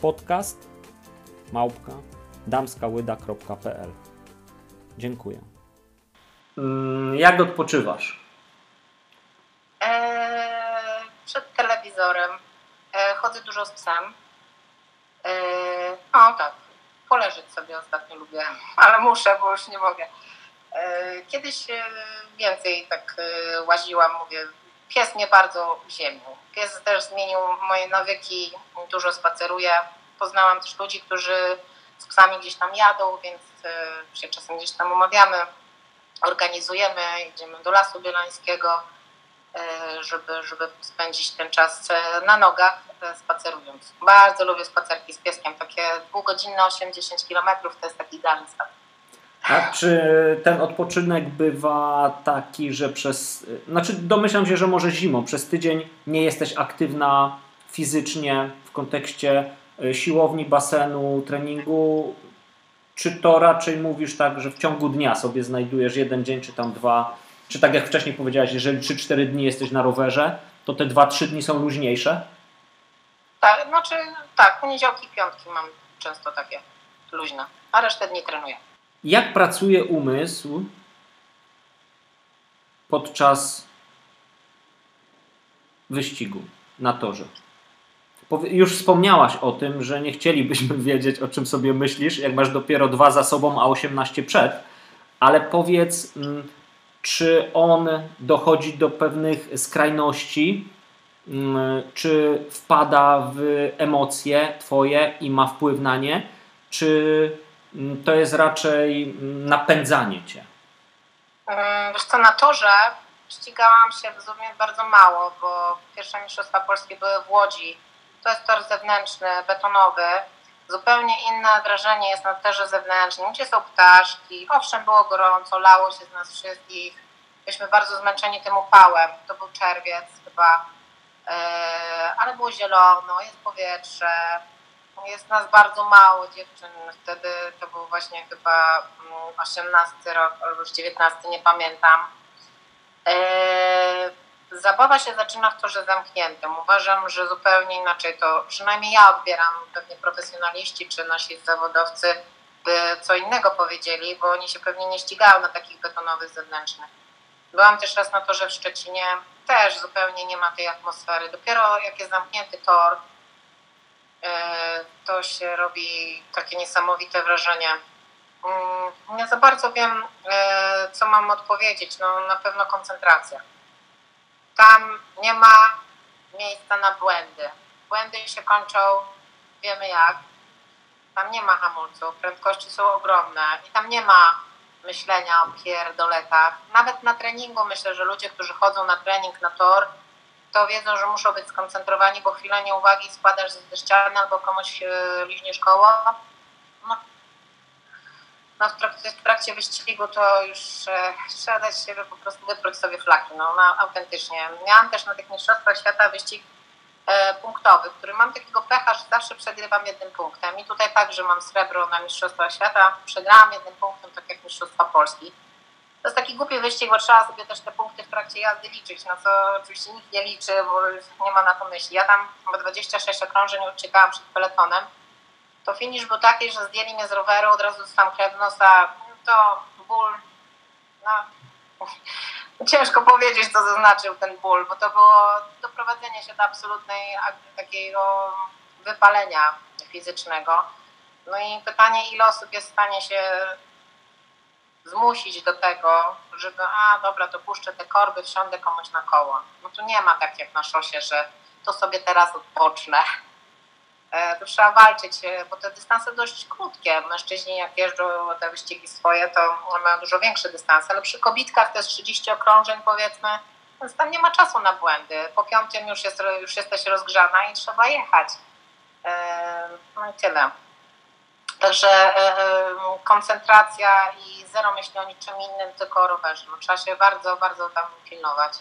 S1: podcast małpka damskałyda.pl Dziękuję.
S3: Mm, jak odpoczywasz?
S2: Eee, przed telewizorem. Eee, chodzę dużo z psem. Eee, o tak, poleżeć sobie ostatnio lubię, ale muszę, bo już nie mogę. Eee, kiedyś e, więcej tak e, łaziłam, mówię, pies mnie bardzo ziemił. Pies też zmienił moje nawyki, dużo spaceruję. Poznałam też ludzi, którzy z psami gdzieś tam jadą, więc e, się czasem gdzieś tam umawiamy, organizujemy, idziemy do Lasu Bielańskiego, e, żeby, żeby spędzić ten czas e, na nogach, spacerując. Bardzo lubię spacerki z pieskiem, takie półgodzinne 8-10 km to jest taki idealny start.
S3: A czy ten odpoczynek bywa taki, że przez. Znaczy, domyślam się, że może zimą, przez tydzień nie jesteś aktywna fizycznie w kontekście siłowni, basenu, treningu, czy to raczej mówisz tak, że w ciągu dnia sobie znajdujesz jeden dzień, czy tam dwa, czy tak jak wcześniej powiedziałaś, jeżeli 3-4 dni jesteś na rowerze, to te 2-3 dni są luźniejsze?
S2: Tak, znaczy tak, poniedziałki, piątki mam często takie luźne, a resztę dni trenuję.
S3: Jak pracuje umysł podczas wyścigu na torze? Już wspomniałaś o tym, że nie chcielibyśmy wiedzieć, o czym sobie myślisz, jak masz dopiero dwa za sobą, a 18 przed, ale powiedz, mm, czy on dochodzi do pewnych skrajności, mm, czy wpada w emocje Twoje i ma wpływ na nie, czy to jest raczej napędzanie Cię?
S2: Wiesz co, na torze ścigałam się w sumie bardzo mało, bo pierwsze Mistrzostwa Polskie były w Łodzi to jest tor zewnętrzny, betonowy. Zupełnie inne wrażenie jest na torze zewnętrznym, gdzie są ptaszki. Owszem, było gorąco, lało się z nas wszystkich. Byliśmy bardzo zmęczeni tym upałem. To był czerwiec chyba. E, ale było zielono, jest powietrze. Jest nas bardzo mało dziewczyn. Wtedy to był właśnie chyba 18 mm, rok albo już 19, nie pamiętam. E, Zabawa się zaczyna w torze zamkniętym. Uważam, że zupełnie inaczej to, przynajmniej ja odbieram, pewnie profesjonaliści czy nasi zawodowcy by co innego powiedzieli, bo oni się pewnie nie ścigają na takich betonowych zewnętrznych. Byłam też raz na torze w Szczecinie, też zupełnie nie ma tej atmosfery. Dopiero jak jest zamknięty tor, to się robi takie niesamowite wrażenie. Mm, nie za bardzo wiem, e, co mam odpowiedzieć. No, na pewno koncentracja. Tam nie ma miejsca na błędy. Błędy się kończą, wiemy jak. Tam nie ma hamulców, prędkości są ogromne i tam nie ma myślenia o pierdoletach. Nawet na treningu myślę, że ludzie, którzy chodzą na trening, na tor, to wiedzą, że muszą być skoncentrowani, bo chwila nieuwagi spadasz ze ściany albo komuś e, liźniesz koło. No, no w, trakcie, w trakcie wyścigu to już e, trzeba dać siebie po prostu wypróć sobie flaki, no, no autentycznie. Miałam też na tych mistrzostwach świata wyścig e, punktowy, który mam takiego pecha, że zawsze przegrywam jednym punktem i tutaj także mam srebro na mistrzostwach świata, przegrałam jednym punktem, tak jak mistrzostwa Polski. To jest taki głupi wyścig, bo trzeba sobie też te punkty w trakcie jazdy liczyć, no co oczywiście nikt nie liczy, bo nie ma na to myśli. Ja tam chyba 26 okrążeń uciekałam przed peletonem, to finisz był taki, że zdjęli mnie z roweru, od razu dostałam krew nosa, to ból, no ciężko powiedzieć, co zaznaczył ten ból, bo to było doprowadzenie się do absolutnej takiego wypalenia fizycznego. No i pytanie, ile osób jest w stanie się zmusić do tego, żeby, a dobra, to puszczę te korby, wsiądę komuś na koło. No tu nie ma tak jak na szosie, że to sobie teraz odpocznę. E, to trzeba walczyć, e, bo te dystanse dość krótkie. Mężczyźni jak jeżdżą te wyścigi swoje, to mają dużo większe dystanse, ale przy kobitkach to jest 30 okrążeń powiedzmy, więc tam nie ma czasu na błędy. Po piątym już, jest, już jesteś rozgrzana i trzeba jechać. E, no i tyle. Także koncentracja i zero myśli o niczym innym, tylko o rowerze. No, trzeba się bardzo, bardzo tam pilnować.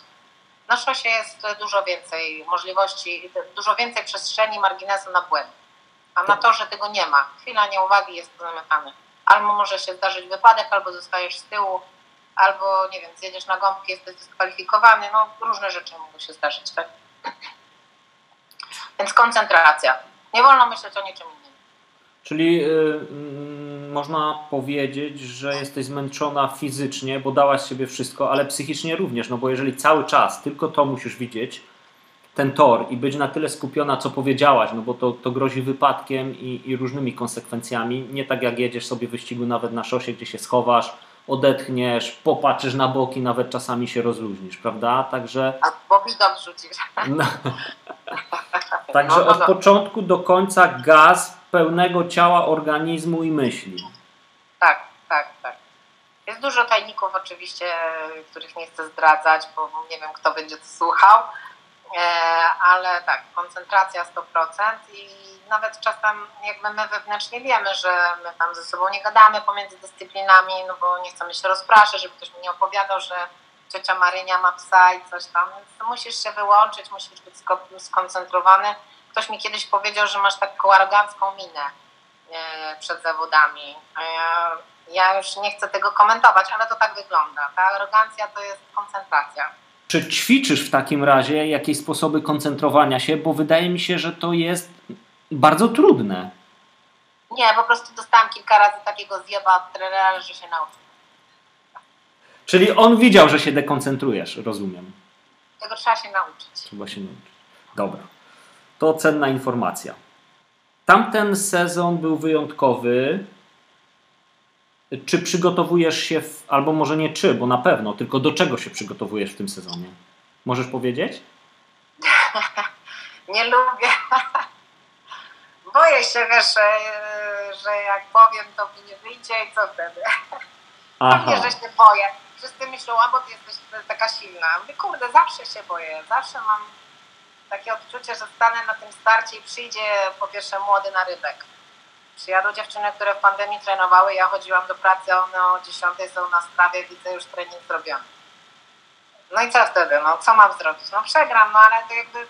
S2: Na szosie jest dużo więcej możliwości, dużo więcej przestrzeni, marginesu na błęd. A na to, że tego nie ma, chwila nieuwagi jest zamykany. Albo może się zdarzyć wypadek, albo zostajesz z tyłu, albo nie wiem, zjedziesz na gąbkę, jesteś dyskwalifikowany, no różne rzeczy mogą się zdarzyć, tak? Więc koncentracja. Nie wolno myśleć o niczym innym.
S1: Czyli yy, można powiedzieć, że jesteś zmęczona fizycznie, bo dałaś sobie wszystko, ale psychicznie również, no bo jeżeli cały czas tylko to musisz widzieć, ten tor i być na tyle skupiona, co powiedziałaś, no bo to, to grozi wypadkiem i, i różnymi konsekwencjami. Nie tak jak jedziesz sobie wyścigu nawet na szosie, gdzie się schowasz, odetchniesz, popatrzysz na boki, nawet czasami się rozluźnisz, prawda? Także.
S2: A bo widok rzucisz. No.
S1: Także no, no, od no. początku do końca gaz pełnego ciała, organizmu i myśli.
S2: Tak, tak, tak. Jest dużo tajników oczywiście, których nie chcę zdradzać, bo nie wiem, kto będzie to słuchał, e, ale tak, koncentracja 100% i nawet czasem jakby my wewnętrznie wiemy, że my tam ze sobą nie gadamy pomiędzy dyscyplinami, no bo nie chcemy się rozpraszać, żeby ktoś mi nie opowiadał, że ciocia Marynia ma psa i coś tam, więc musisz się wyłączyć, musisz być skoncentrowany. Ktoś mi kiedyś powiedział, że masz taką arogancką minę e, przed zawodami. Ja, ja już nie chcę tego komentować, ale to tak wygląda. Ta arogancja to jest koncentracja.
S1: Czy ćwiczysz w takim razie jakieś sposoby koncentrowania się? Bo wydaje mi się, że to jest bardzo trudne.
S2: Nie, po prostu dostałam kilka razy takiego zjeba od trenera, że się nauczył.
S1: Czyli on widział, że się dekoncentrujesz, rozumiem.
S2: Tego trzeba się nauczyć.
S1: Trzeba się nauczyć. Dobra. To cenna informacja. Tamten sezon był wyjątkowy. Czy przygotowujesz się, w, albo może nie czy, bo na pewno, tylko do czego się przygotowujesz w tym sezonie? Możesz powiedzieć?
S2: nie lubię. Boję się, wiesz, że jak powiem, to mi nie wyjdzie i co wtedy? Pewnie, że się boję wszyscy myślą, a bo ty jesteś taka silna. Mówię, kurde, zawsze się boję, zawsze mam takie odczucie, że stanę na tym starcie i przyjdzie po pierwsze młody na rybek. Przyjadą dziewczyny, które w pandemii trenowały, ja chodziłam do pracy, one o 10 są na strawie, widzę już trening zrobiony. No i co wtedy? No co mam zrobić? No przegram, no ale to jakby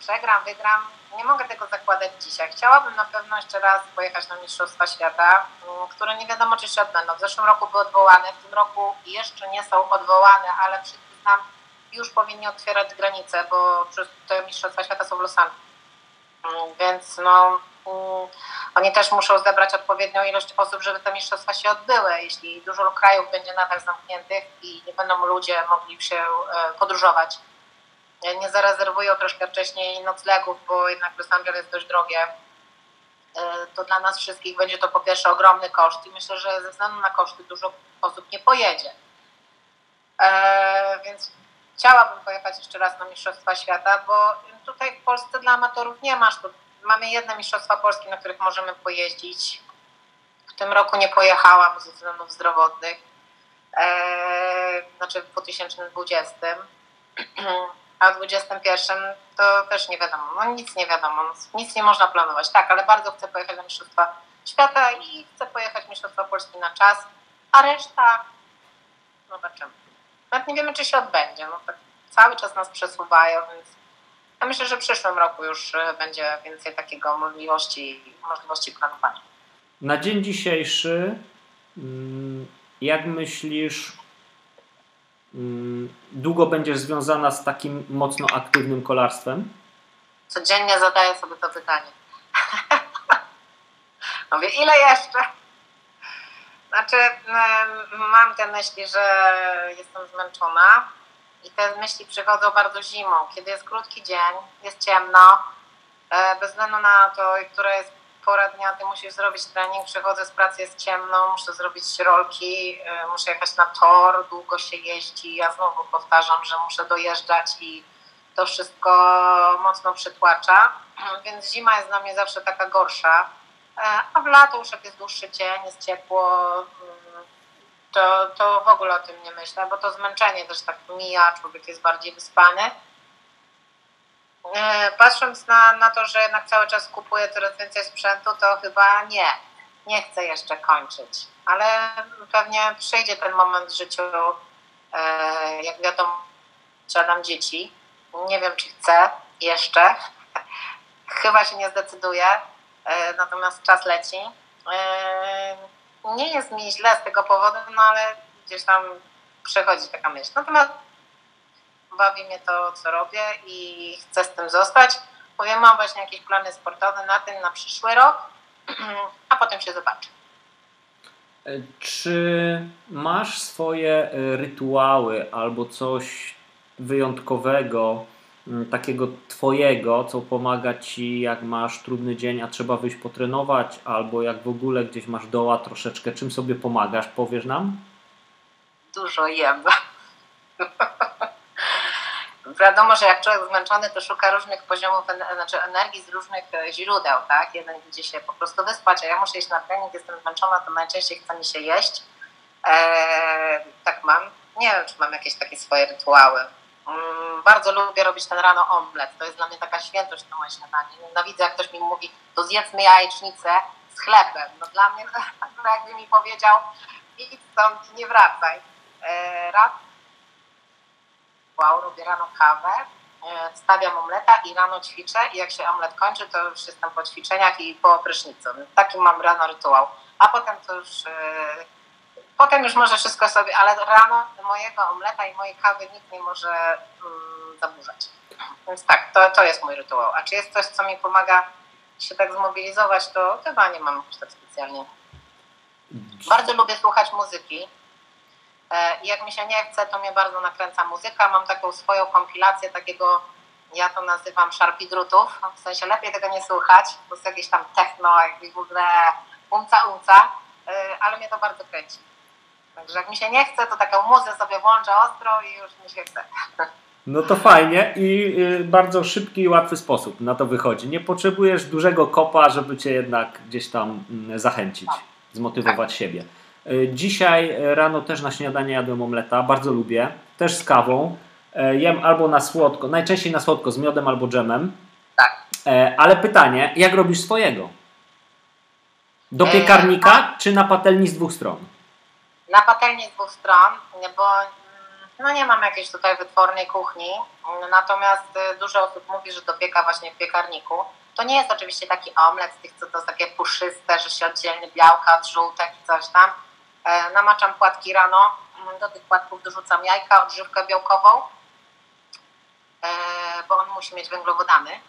S2: przegram, wygram, nie mogę tego zakładać dzisiaj. Chciałabym na pewno jeszcze raz pojechać na Mistrzostwa Świata, mm, które nie wiadomo czy się odbędą. W zeszłym roku były odwołane, w tym roku jeszcze nie są odwołane, ale przyznam, już powinni otwierać granice, bo te Mistrzostwa Świata są w Los Angeles. Mm, więc no, mm, oni też muszą zebrać odpowiednią ilość osób, żeby te mistrzostwa się odbyły. Jeśli dużo krajów będzie nadal zamkniętych i nie będą ludzie mogli się e, podróżować, nie zarezerwują troszkę wcześniej noclegów, bo jednak Los Angeles jest dość drogie, e, to dla nas wszystkich będzie to po pierwsze ogromny koszt i myślę, że ze względu na koszty dużo osób nie pojedzie. E, więc chciałabym pojechać jeszcze raz na Mistrzostwa Świata, bo tutaj w Polsce dla amatorów nie masz. Mamy jedne Mistrzostwa Polskie, na których możemy pojeździć. W tym roku nie pojechałam ze względów zdrowotnych, e, znaczy w 2020. a w 21 to też nie wiadomo, no nic nie wiadomo, nic nie można planować. Tak, ale bardzo chcę pojechać na Mistrzostwa Świata i chcę pojechać Mistrzostwa Polski na czas, a reszta zobaczymy. Nawet nie wiemy, czy się odbędzie. No tak cały czas nas przesuwają, więc ja myślę, że w przyszłym roku już e, będzie więcej takiego możliwości, możliwości planowania.
S1: Na dzień dzisiejszy, mm, jak myślisz,
S3: mm, długo będziesz związana z takim mocno aktywnym kolarstwem?
S2: Codziennie zadaję sobie to pytanie. Mówię, ile jeszcze? Znaczy, mam te myśli, że jestem zmęczona i te myśli przychodzą bardzo zimą, kiedy jest krótki dzień, jest ciemno, e, bez względu na to, która jest pora dnia, ty musisz zrobić trening, przychodzę z pracy, jest ciemno, muszę zrobić rolki, e, muszę jechać na tor, długo się jeździ, ja znowu powtarzam, że muszę dojeżdżać i to wszystko mocno przytłacza, więc zima jest dla mnie zawsze taka gorsza, a w lato już jak jest dłuższy dzień, jest ciepło, mm, to, to w ogóle o tym nie myślę, bo to zmęczenie też tak mija, człowiek jest bardziej wyspany. E, patrząc na, na to, że jednak cały czas kupuję coraz więcej sprzętu, to chyba nie, nie chcę jeszcze kończyć. Ale pewnie przyjdzie ten moment w życiu, e, jak wiadomo, posiadam dzieci. Nie wiem, czy chcę jeszcze. Chyba się nie zdecyduję, natomiast czas leci. Nie jest mi źle z tego powodu, no ale gdzieś tam przechodzi taka myśl. Natomiast bawi mnie to, co robię i chcę z tym zostać. Powiem, mam właśnie jakieś plany sportowe na ten, na przyszły rok, a potem się zobaczy.
S3: E, czy masz swoje e, rytuały albo coś wyjątkowego, takiego twojego, co pomaga ci, jak masz trudny dzień, a trzeba wyjść potrenować, albo jak w ogóle gdzieś masz doła troszeczkę, czym sobie pomagasz? Powiesz nam?
S2: Dużo jem. wiadomo, że jak człowiek zmęczony, to szuka różnych poziomów, znaczy energii z różnych e, źródeł, tak? Jeden idzie się po prostu wyspać, a ja muszę iść na trening, jestem zmęczona, to najczęściej chce mi się jeść. Eee, tak mam. Nie wiem, czy mam jakieś takie swoje rytuały. Mm, bardzo lubię robić ten rano omlet. To jest dla mnie taka świętość na moje śniadanie. Nienawidzę, jak ktoś mi mówi, to zjedzmy jajecznicę z chlebem. No dla mnie, no, jakby mi powiedział, idź stąd, nie wracaj. Eee, raz rytuał, robię rano kawę, e, stawiam omleta i rano ćwiczę i jak się omlet kończy, to już jestem po ćwiczeniach i po prysznicu. Taki mam rano rytuał. A potem to już e, potem już może wszystko sobie, ale rano mojego omleta i mojej kawy nikt nie może mm, zaburzać. Więc tak, to, to jest mój rytuał. A czy jest coś, co mi pomaga się tak zmobilizować, to chyba nie mam już tak specjalnie. Bardzo lubię słuchać muzyki. E, I jak mi się nie chce, to mnie bardzo nakręca muzyka. Mam taką swoją kompilację takiego, ja to nazywam szarpi drutów. W sensie lepiej tego nie słuchać, to jest jakieś tam techno, jakieś w ogóle umca umca, e, ale mnie to bardzo kręci. Także jak mi się nie chce, to taką muzę sobie włączę ostro i już mi się chce.
S3: No to fajnie i y, bardzo szybki i łatwy sposób na to wychodzi. Nie potrzebujesz dużego kopa, żeby cię jednak gdzieś tam mm, zachęcić, tak. zmotywować siebie. E, dzisiaj rano też na śniadanie jadłem omleta, bardzo lubię, też z kawą. E, jem albo na słodko, najczęściej na słodko z miodem albo dżemem.
S2: Tak.
S3: E, ale pytanie, jak robisz swojego? Do piekarnika czy na patelni z dwóch stron?
S2: Na patelni dwóch stron, bo mm, no nie mam jakiejś tutaj wytwornej kuchni, natomiast dużo osób mówi, że dopieka właśnie w piekarniku. To nie jest oczywiście taki omlet z tych, co to takie puszyste, że się oddzielnie białka od żółtek i coś tam E, namaczam płatki rano, do tych płatków dorzucam jajka, odżywkę białkową, e, bo on musi mieć węglowodany,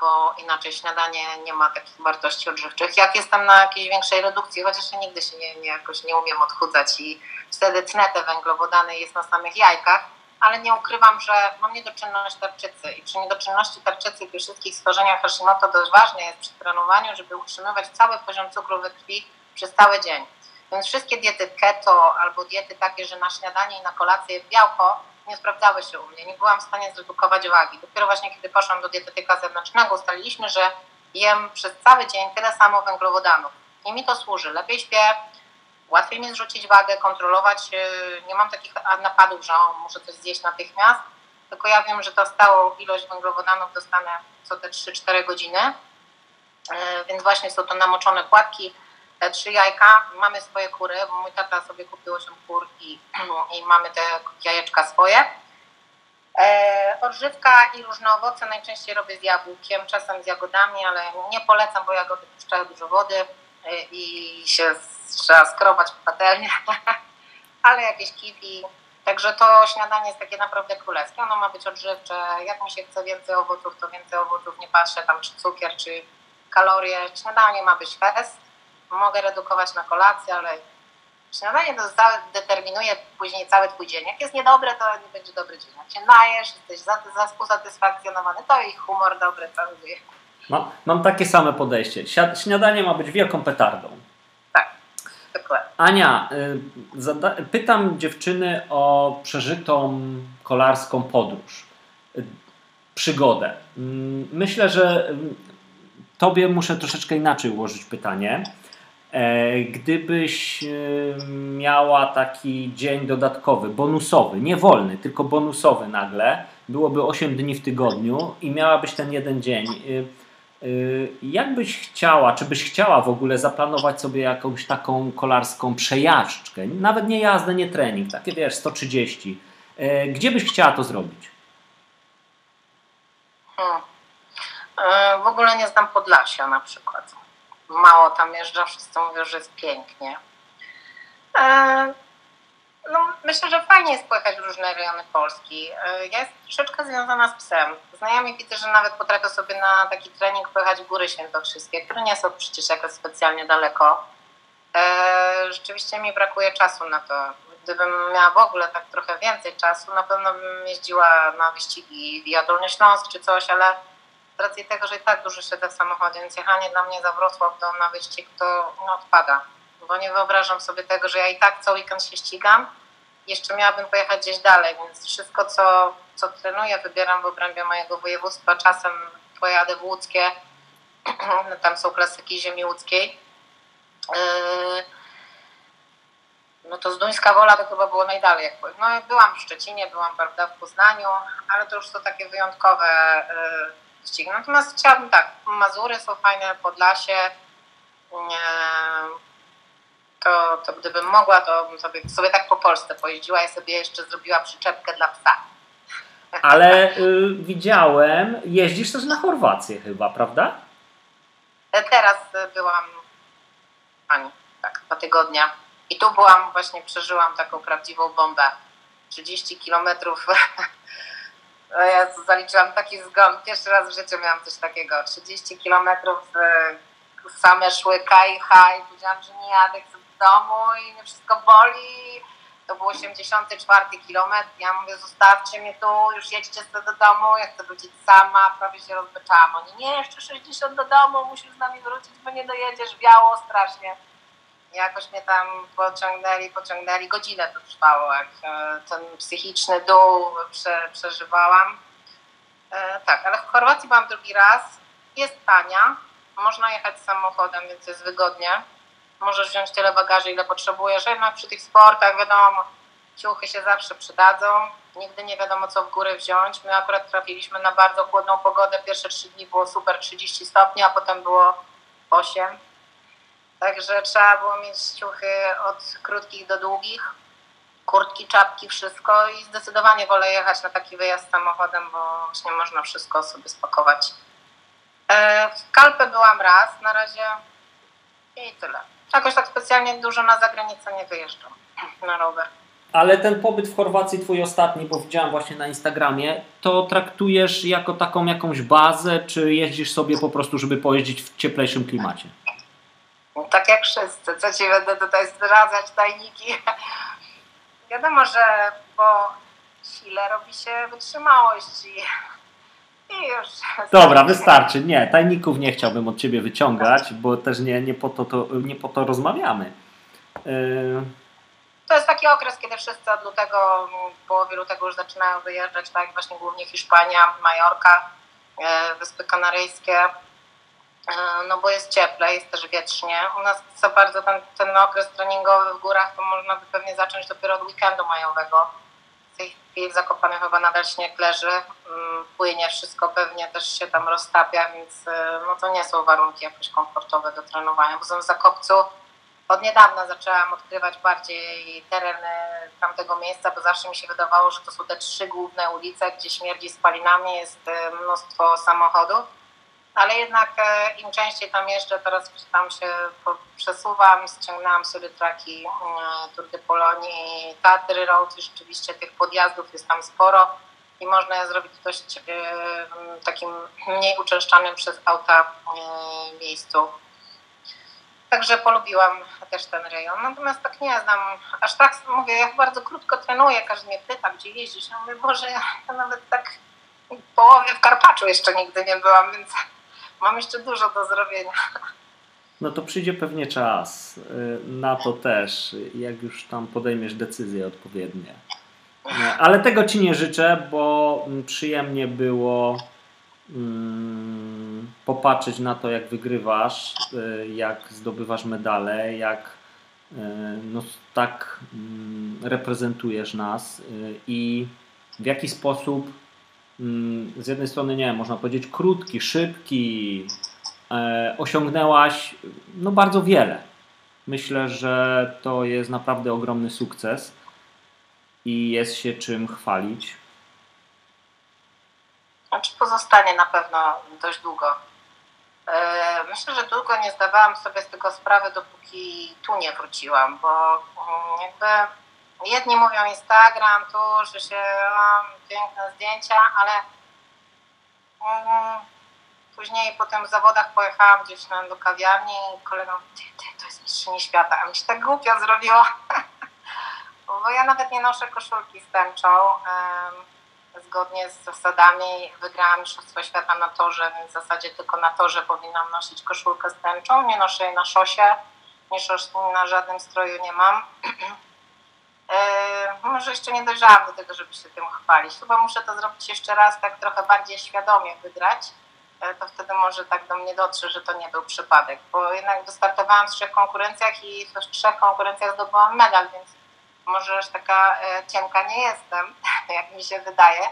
S2: bo inaczej śniadanie nie ma takich wartości odżywczych. Jak jestem na jakiejś większej redukcji, chociaż ja nigdy się nie, nie, jakoś nie umiem odchudzać i wtedy tnę te węglowodany jest na samych jajkach, ale nie ukrywam, że mam niedoczynność tarczycy i przy niedoczynności tarczycy i przy wszystkich schorzeniach Hashimoto dość ważne jest przy trenowaniu, żeby utrzymywać cały poziom cukru we krwi przez cały dzień. Więc wszystkie diety keto albo diety takie, że na śniadanie i na kolację białko nie sprawdzały się u mnie. Nie byłam w stanie zredukować wagi. Dopiero właśnie kiedy poszłam do dietetyka zewnętrznego, ustaliliśmy, że jem przez cały dzień tyle samo węglowodanów. I mi to służy. Lepiej śpię, łatwiej mi zrzucić wagę, kontrolować. Y, nie mam takich napadów, że muszę coś zjeść natychmiast, tylko ja wiem, że to stałą ilość węglowodanów dostanę co te 3-4 godziny. Y, więc właśnie są to namoczone płatki trzy jajka, mamy swoje kury, bo mój tata sobie kupił 8 kur i, i mamy te jajeczka swoje. E, odżywka i różne owoce najczęściej robię z jabłkiem, czasem z jagodami, ale nie polecam, bo jagody puszczają dużo wody e, i się trzeba skrobać w patelnię. ale jakieś kiwi, Także to śniadanie jest takie naprawdę królewskie. Ono ma być odżywcze. Jak mi się chce więcej owoców, to więcej owoców. Nie patrzę tam czy cukier, czy kalorie. Śniadanie ma być fest. Mogę redukować na kolację, ale śniadanie to determinuje później cały twój dzień. Jak jest niedobre, to nie będzie dobry dzień. Jak się najesz, jesteś usatysfakcjonowany, to i humor dobry panuje.
S1: Mam, mam takie same podejście. Śniadanie ma być wielką petardą.
S2: Tak, dokładnie.
S1: Ania, y, pytam dziewczyny o przeżytą kolarską podróż, y, przygodę. Mm, myślę, że y, tobie muszę troszeczkę inaczej ułożyć pytanie. E, gdybyś miała taki dzień dodatkowy, bonusowy, nie wolny, tylko bonusowy nagle, byłoby 8 dni w tygodniu i miałabyś ten jeden dzień Y, jak byś chciała, czy byś chciała w ogóle zaplanować sobie jakąś taką kolarską przejażdżkę? Nawet nie jazdę, nie trening, takie wiesz, 130. Y, gdzie byś chciała to zrobić?
S2: Hmm. W ogóle nie znam Podlasia na przykład. Mało tam jeżdżę, wszyscy mówią, że jest pięknie. No, myślę, że fajnie jest pojechać w różne rejony Polski. E, ja jestem troszeczkę związana z psem. Znajomi widzę, że nawet potrafię sobie na taki trening pojechać w Góry Świętokrzyskie, które nie są przecież jakoś specjalnie daleko. E, rzeczywiście mi brakuje czasu na to. Gdybym miała w ogóle tak trochę więcej czasu, na pewno bym jeździła na wyścigi Via Dolny Śląsk czy coś, ale racji tego, że i tak dużo siedzę w samochodzie, więc jechanie dla mnie za Wrocław do, na wyścig to no, odpada bo nie wyobrażam sobie tego, że ja i tak cały weekend się ścigam, jeszcze miałabym pojechać gdzieś dalej, więc wszystko, co, co trenuję, wybieram w obrębie mojego województwa. Czasem pojadę w łódzkie, tam są klasyki ziemi łódzkiej. Yy, no to z Duńska Wola to chyba było najdalej. No byłam w Szczecinie, byłam prawda, w Poznaniu, ale to już są takie wyjątkowe ścigi. Natomiast chciałabym tak, Mazury są fajne, Podlasie, to, to gdybym mogła, to bym sobie, sobie tak po Polsce pojeździła i sobie jeszcze zrobiła przyczepkę dla psa.
S1: Ale y, widziałem, jeździsz też na Chorwację chyba, prawda?
S2: E, teraz byłam ani tak, dwa tygodnia. I tu byłam, właśnie przeżyłam taką prawdziwą bombę. 30 kilometrów. Ja zaliczyłam taki zgon. Pierwszy raz w życiu miałam coś takiego. 30 kilometrów y, same szły kaj, haj. Powiedziałam, że nie jadę, chcę domu i mnie wszystko boli. To był 84 kilometr. Ja mówię, zostawcie mnie tu, już jedźcie sobie do domu, ja chcę wrócić sama. Prawie się rozbyczałam. Oni, nie, jeszcze 60 do domu, musisz z nami wrócić, bo nie dojedziesz, biało strasznie. Jakoś mnie tam pociągnęli, pociągnęli. Godzinę to trwało, jak e, ten psychiczny dół prze, przeżywałam. E, tak, ale w Chorwacji byłam drugi raz. Jest tania, można jechać samochodem, więc jest wygodnie możesz wziąć tyle bagaży, ile potrzebujesz. Jednak przy tych sportach, wiadomo, ciuchy się zawsze przydadzą. Nigdy nie wiadomo, co w górę wziąć. My akurat trafiliśmy na bardzo chłodną pogodę. Pierwsze trzy dni było super 30 stopni, a potem było 8. Także trzeba było mieć ciuchy od krótkich do długich, kurtki, czapki, wszystko i zdecydowanie wolę jechać na taki wyjazd samochodem, bo właśnie można wszystko sobie spakować. E, w Kalpę byłam raz, na razie i tyle. Jakoś tak specjalnie dużo na zagranicę nie wyjeżdżam na rower.
S1: Ale ten pobyt w Chorwacji, twój ostatni, bo widziałam właśnie na Instagramie, to traktujesz jako taką jakąś bazę, czy jeździsz sobie po prostu, żeby pojeździć w cieplejszym klimacie?
S2: No, tak jak wszyscy. Co ci będę tutaj zdradzać, tajniki? Wiadomo, że po sile robi się wytrzymałość i i już.
S1: Dobra, wystarczy. Nie, tajników nie chciałbym od ciebie wyciągać, bo też nie, nie, po, to, to, nie po to rozmawiamy. Yy...
S2: To jest taki okres, kiedy wszyscy od lutego, w połowie lutego już zaczynają wyjeżdżać, tak? Właśnie głównie Hiszpania, Majorka, e, Wyspy Kanaryjskie, no bo jest cieplej, jest też wietrznie. U nas co bardzo ten, ten okres treningowy w górach to można by pewnie zacząć dopiero od weekendu majowego tej chwili w Zakopanem chyba nadal śnieg leży, mm, płynie, wszystko pewnie też się tam roztapia, więc y, no to nie są warunki jakoś komfortowe do trenowania. Tym w Zakopcu od niedawna zaczęłam odkrywać bardziej tereny tamtego miejsca, bo zawsze mi się wydawało, że to są te trzy główne ulice, gdzie śmierdzi spalinami, jest y, mnóstwo samochodów. Ale jednak e, im częściej tam jeżdżę, teraz tam się przesuwam, ściągnęłam sobie traki e, Tour de Polonii, Tatry Road rzeczywiście tych podjazdów jest tam sporo i można je zrobić w dość e, takim mniej uczęszczanym przez auta miejscu. Także polubiłam też ten rejon. Natomiast tak nie znam, aż tak mówię, ja bardzo krótko trenuję, każdy mnie pyta, gdzie jeździsz. Ja mówię, Boże, ja nawet tak w połowie w Karpaczu jeszcze nigdy nie byłam, więc mam jeszcze dużo do zrobienia.
S3: No to przyjdzie pewnie czas y, na to też, jak już tam podejmiesz decyzje odpowiednie. Ale tego Ci nie życzę, bo przyjemnie było mm, popatrzeć na to, jak wygrywasz, y, jak zdobywasz medale, jak y, no, tak mm, reprezentujesz nas i w jaki sposób z jednej strony, nie można powiedzieć, krótki, szybki, e, osiągnęłaś no, bardzo wiele. Myślę, że to jest naprawdę ogromny sukces i jest się czym chwalić.
S2: Znaczy pozostanie na pewno dość długo. E, myślę, że długo nie zdawałam sobie z tego sprawy, dopóki tu nie wróciłam, bo mm, jakby jedni mówią Instagram, tu, że się mam piękne zdjęcia, ale um, później po tym zawodach pojechałam gdzieś na, do kawiarni i kolega ty, ty, to jest mistrzyni świata, a mi się tak głupio zrobiło, bo ja nawet nie noszę koszulki z tęczą. Um, zgodnie z zasadami wygrałam Mistrzostwo Świata na torze, więc w zasadzie tylko na torze powinnam nosić koszulkę z tęczą. Nie noszę jej na szosie, nie na żadnym stroju nie mam. E, może jeszcze nie dojrzałam do tego, żeby się tym chwalić. Chyba muszę to zrobić jeszcze raz, tak trochę bardziej świadomie wygrać. E, to wtedy może tak do mnie dotrze, że to nie był przypadek, bo jednak wystartowałam w trzech konkurencjach i w trzech konkurencjach zdobyłam medal, więc może aż taka e, cienka nie jestem, jak mi się wydaje.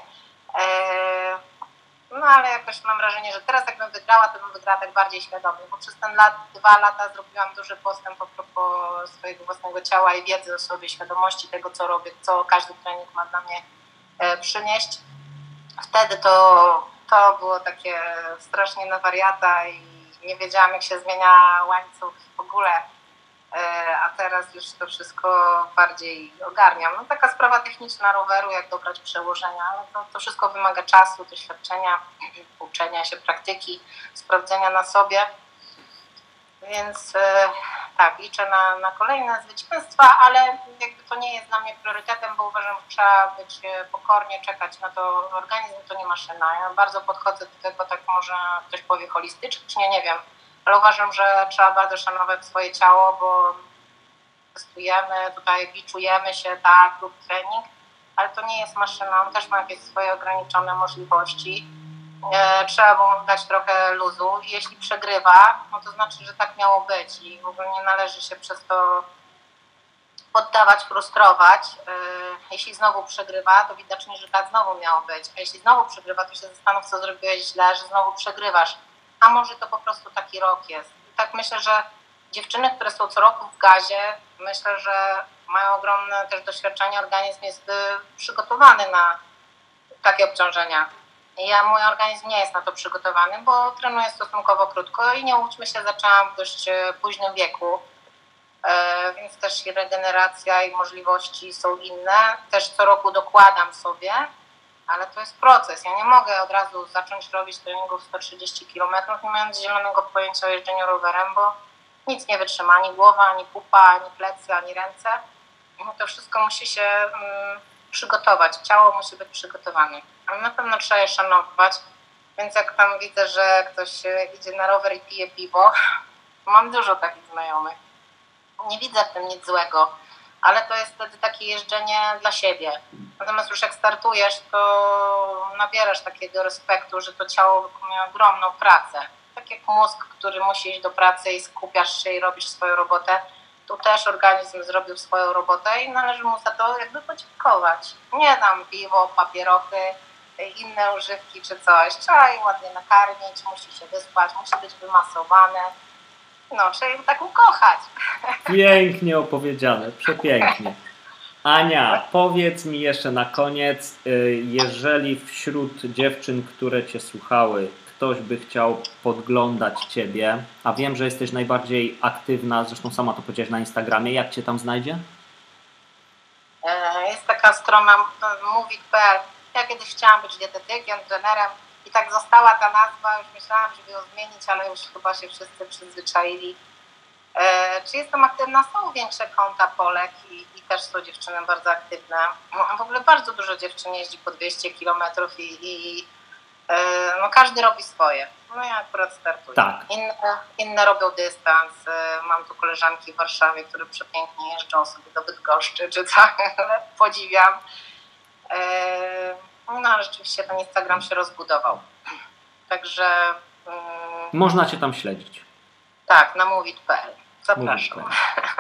S2: No ale jakoś mam wrażenie, że teraz jakbym wygrała, to bym wygrała tak bardziej świadomie, bo przez ten lat, dwa lata zrobiłam duży postęp a propos swojego własnego ciała i wiedzy o sobie, świadomości tego, co robię, co każdy trening ma dla mnie e, przynieść. Wtedy to, to było takie strasznie na wariata i nie wiedziałam, jak się zmienia łańcuch w ogóle a teraz już to wszystko bardziej ogarniam. No taka sprawa techniczna roweru, jak dobrać przełożenia, ale to, to wszystko wymaga czasu, doświadczenia, uczenia się praktyki, sprawdzenia na sobie. Więc e, tak, liczę na, na kolejne zwycięstwa, ale jakby to nie jest dla mnie priorytetem, bo uważam, że trzeba być e, pokornie, czekać na to. Organizm to nie maszyna. Ja bardzo podchodzę do tego, tak może ktoś powie holistycznie, nie wiem ale uważam, że trzeba bardzo szanować swoje ciało, bo testujemy, tutaj biczujemy się, tak, lub trening, ale to nie jest maszyna, on też ma jakieś swoje ograniczone możliwości. E, trzeba mu dać trochę luzu. Jeśli przegrywa, no to znaczy, że tak miało być i w ogóle nie należy się przez to poddawać, frustrować. E, jeśli znowu przegrywa, to widocznie, że tak znowu miało być. A jeśli znowu przegrywa, to się zastanów, co zrobiłeś źle, że znowu przegrywasz a może to po prostu taki rok jest. Tak myślę, że dziewczyny, które są co roku w gazie, myślę, że mają ogromne też doświadczenie, organizm jest y, przygotowany na takie obciążenia. Ja, mój organizm nie jest na to przygotowany, bo trenuję stosunkowo krótko i nie łudźmy się, zaczęłam w dość y, późnym wieku, e, więc też regeneracja i możliwości są inne. Też co roku dokładam sobie, ale to jest proces. Ja nie mogę od razu zacząć robić treningów 130 km, nie mając zielonego pojęcia o jeżdżeniu rowerem, bo nic nie wytrzyma, ani głowa, ani pupa, ani plecy, ani ręce. No to wszystko musi się mm, przygotować, ciało musi być przygotowane. Ale na pewno trzeba je szanować, więc jak tam widzę, że ktoś idzie na rower i pije piwo, mam dużo takich znajomych. Nie widzę w tym nic złego ale to jest wtedy takie jeżdżenie dla siebie. Natomiast już jak startujesz, to nabierasz takiego respektu, że to ciało wykonuje ogromną pracę. Tak jak mózg, który musi iść do pracy i skupiasz się i robisz swoją robotę, tu też organizm zrobił swoją robotę i należy mu za to jakby podziękować. Nie dam piwo, papierochy, inne używki czy coś. Trzeba je ładnie nakarmić, musi się wyspać, musi być wymasowane no, trzeba ją tak ukochać.
S3: Pięknie opowiedziane, przepięknie. Ania, powiedz mi jeszcze na koniec, y, jeżeli wśród dziewczyn, które Cię słuchały, ktoś by chciał podglądać Ciebie, a wiem, że jesteś najbardziej aktywna, zresztą sama to powiedziałaś na Instagramie, jak Cię tam znajdzie?
S2: E, jest taka strona mówit.pl. Ja kiedyś chciałam być dietetykiem, trenerem i tak została ta nazwa. Już myślałam, żeby ją zmienić, ale już chyba się wszyscy przyzwyczaili. E, czy jestem aktywna? Są większe konta Polek i, i też są dziewczyny bardzo aktywne. W ogóle bardzo dużo dziewczyn jeździ po 200 kilometrów i, i no, każdy robi swoje. No ja akurat startuję.
S3: Tak.
S2: Inne, inne robią dystans. Mam tu koleżanki w Warszawie, które przepięknie jeżdżą sobie do Bydgoszczy czy co. Podziwiam. No ale rzeczywiście ten Instagram się rozbudował. Także...
S3: Można Cię tam śledzić.
S2: Tak, na movit.pl. Zapraszam.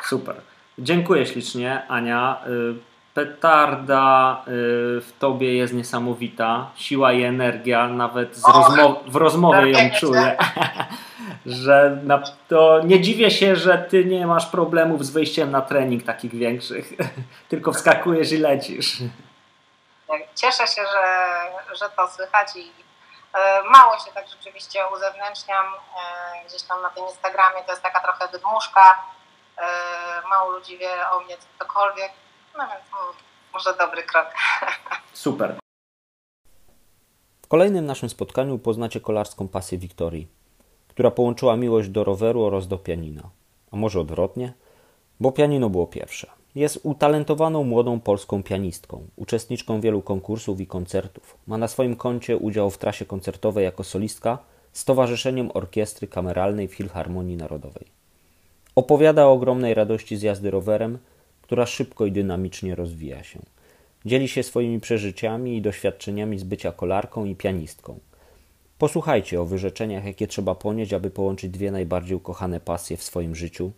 S3: Super. Dziękuję ślicznie, Ania. Petarda w tobie jest niesamowita. Siła i energia, nawet rozmow w rozmowie ją czuję. że na, to nie dziwię się, że ty nie masz problemów z wyjściem na trening takich większych. Tylko wskakujesz i lecisz.
S2: Cieszę się, że, że to słychać i mało się tak rzeczywiście uzewnętrzniam gdzieś tam na tym Instagramie. To jest taka trochę wydmuszka. Mało ludzi wie o mnie cokolwiek no więc może dobry krok.
S3: Super.
S1: W kolejnym naszym spotkaniu poznacie kolarską pasję Wiktorii, która połączyła miłość do roweru oraz do pianina. A może odwrotnie? Bo pianino było pierwsze. Jest utalentowaną młodą polską pianistką, uczestniczką wielu konkursów i koncertów. Ma na swoim koncie udział w trasie koncertowej jako solistka z Towarzyszeniem Orkiestry Kameralnej Filharmonii Narodowej. Opowiada o ogromnej radości z jazdy rowerem, która szybko i dynamicznie rozwija się. Dzieli się swoimi przeżyciami i doświadczeniami z bycia kolarką i pianistką. Posłuchajcie o wyrzeczeniach, jakie trzeba ponieść, aby połączyć dwie najbardziej ukochane pasje w swoim życiu,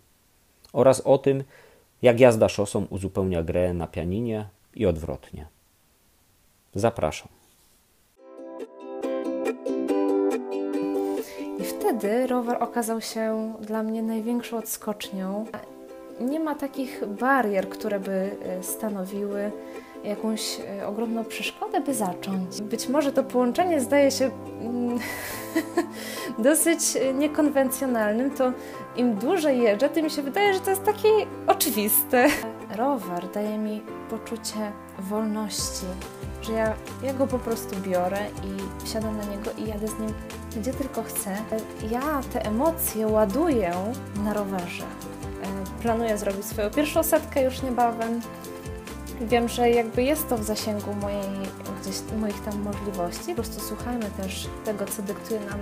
S1: oraz o tym, jak jazda szosą uzupełnia grę na pianinie i odwrotnie. Zapraszam.
S4: I wtedy rower okazał się dla mnie największą odskocznią nie ma takich barier, które by e, stanowiły jakąś e, ogromną przeszkodę, by zacząć. Być może to połączenie zdaje się mm, dosyć niekonwencjonalnym, to im dłużej jeżdżę, tym mi się wydaje, że to jest takie oczywiste. Rower daje mi poczucie wolności, że ja, ja go po prostu biorę i wsiadam na niego i jadę z nim gdzie tylko chcę. Ja te emocje ładuję na rowerze planuję zrobić swoją pierwszą setkę już niebawem. Wiem, że jakby jest to w zasięgu mojej, gdzieś, moich tam możliwości. Po prostu słuchajmy też tego, co dyktuje nam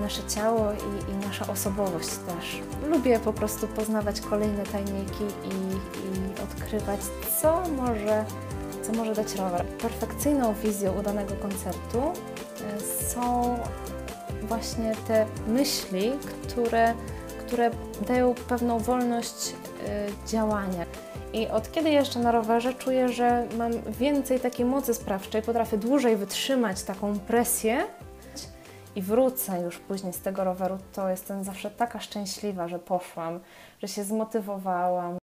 S4: nasze ciało i, i nasza osobowość też. Lubię po prostu poznawać kolejne tajniki i, i odkrywać, co może, co może dać rower. Perfekcyjną wizją udanego koncertu e, są właśnie te myśli, które które dają pewną wolność y, działania. I od kiedy jeszcze na rowerze czuję, że mam więcej takiej mocy sprawczej, potrafię dłużej wytrzymać taką presję i wrócę już później z tego roweru, to jestem zawsze taka szczęśliwa, że poszłam, że się zmotywowałam.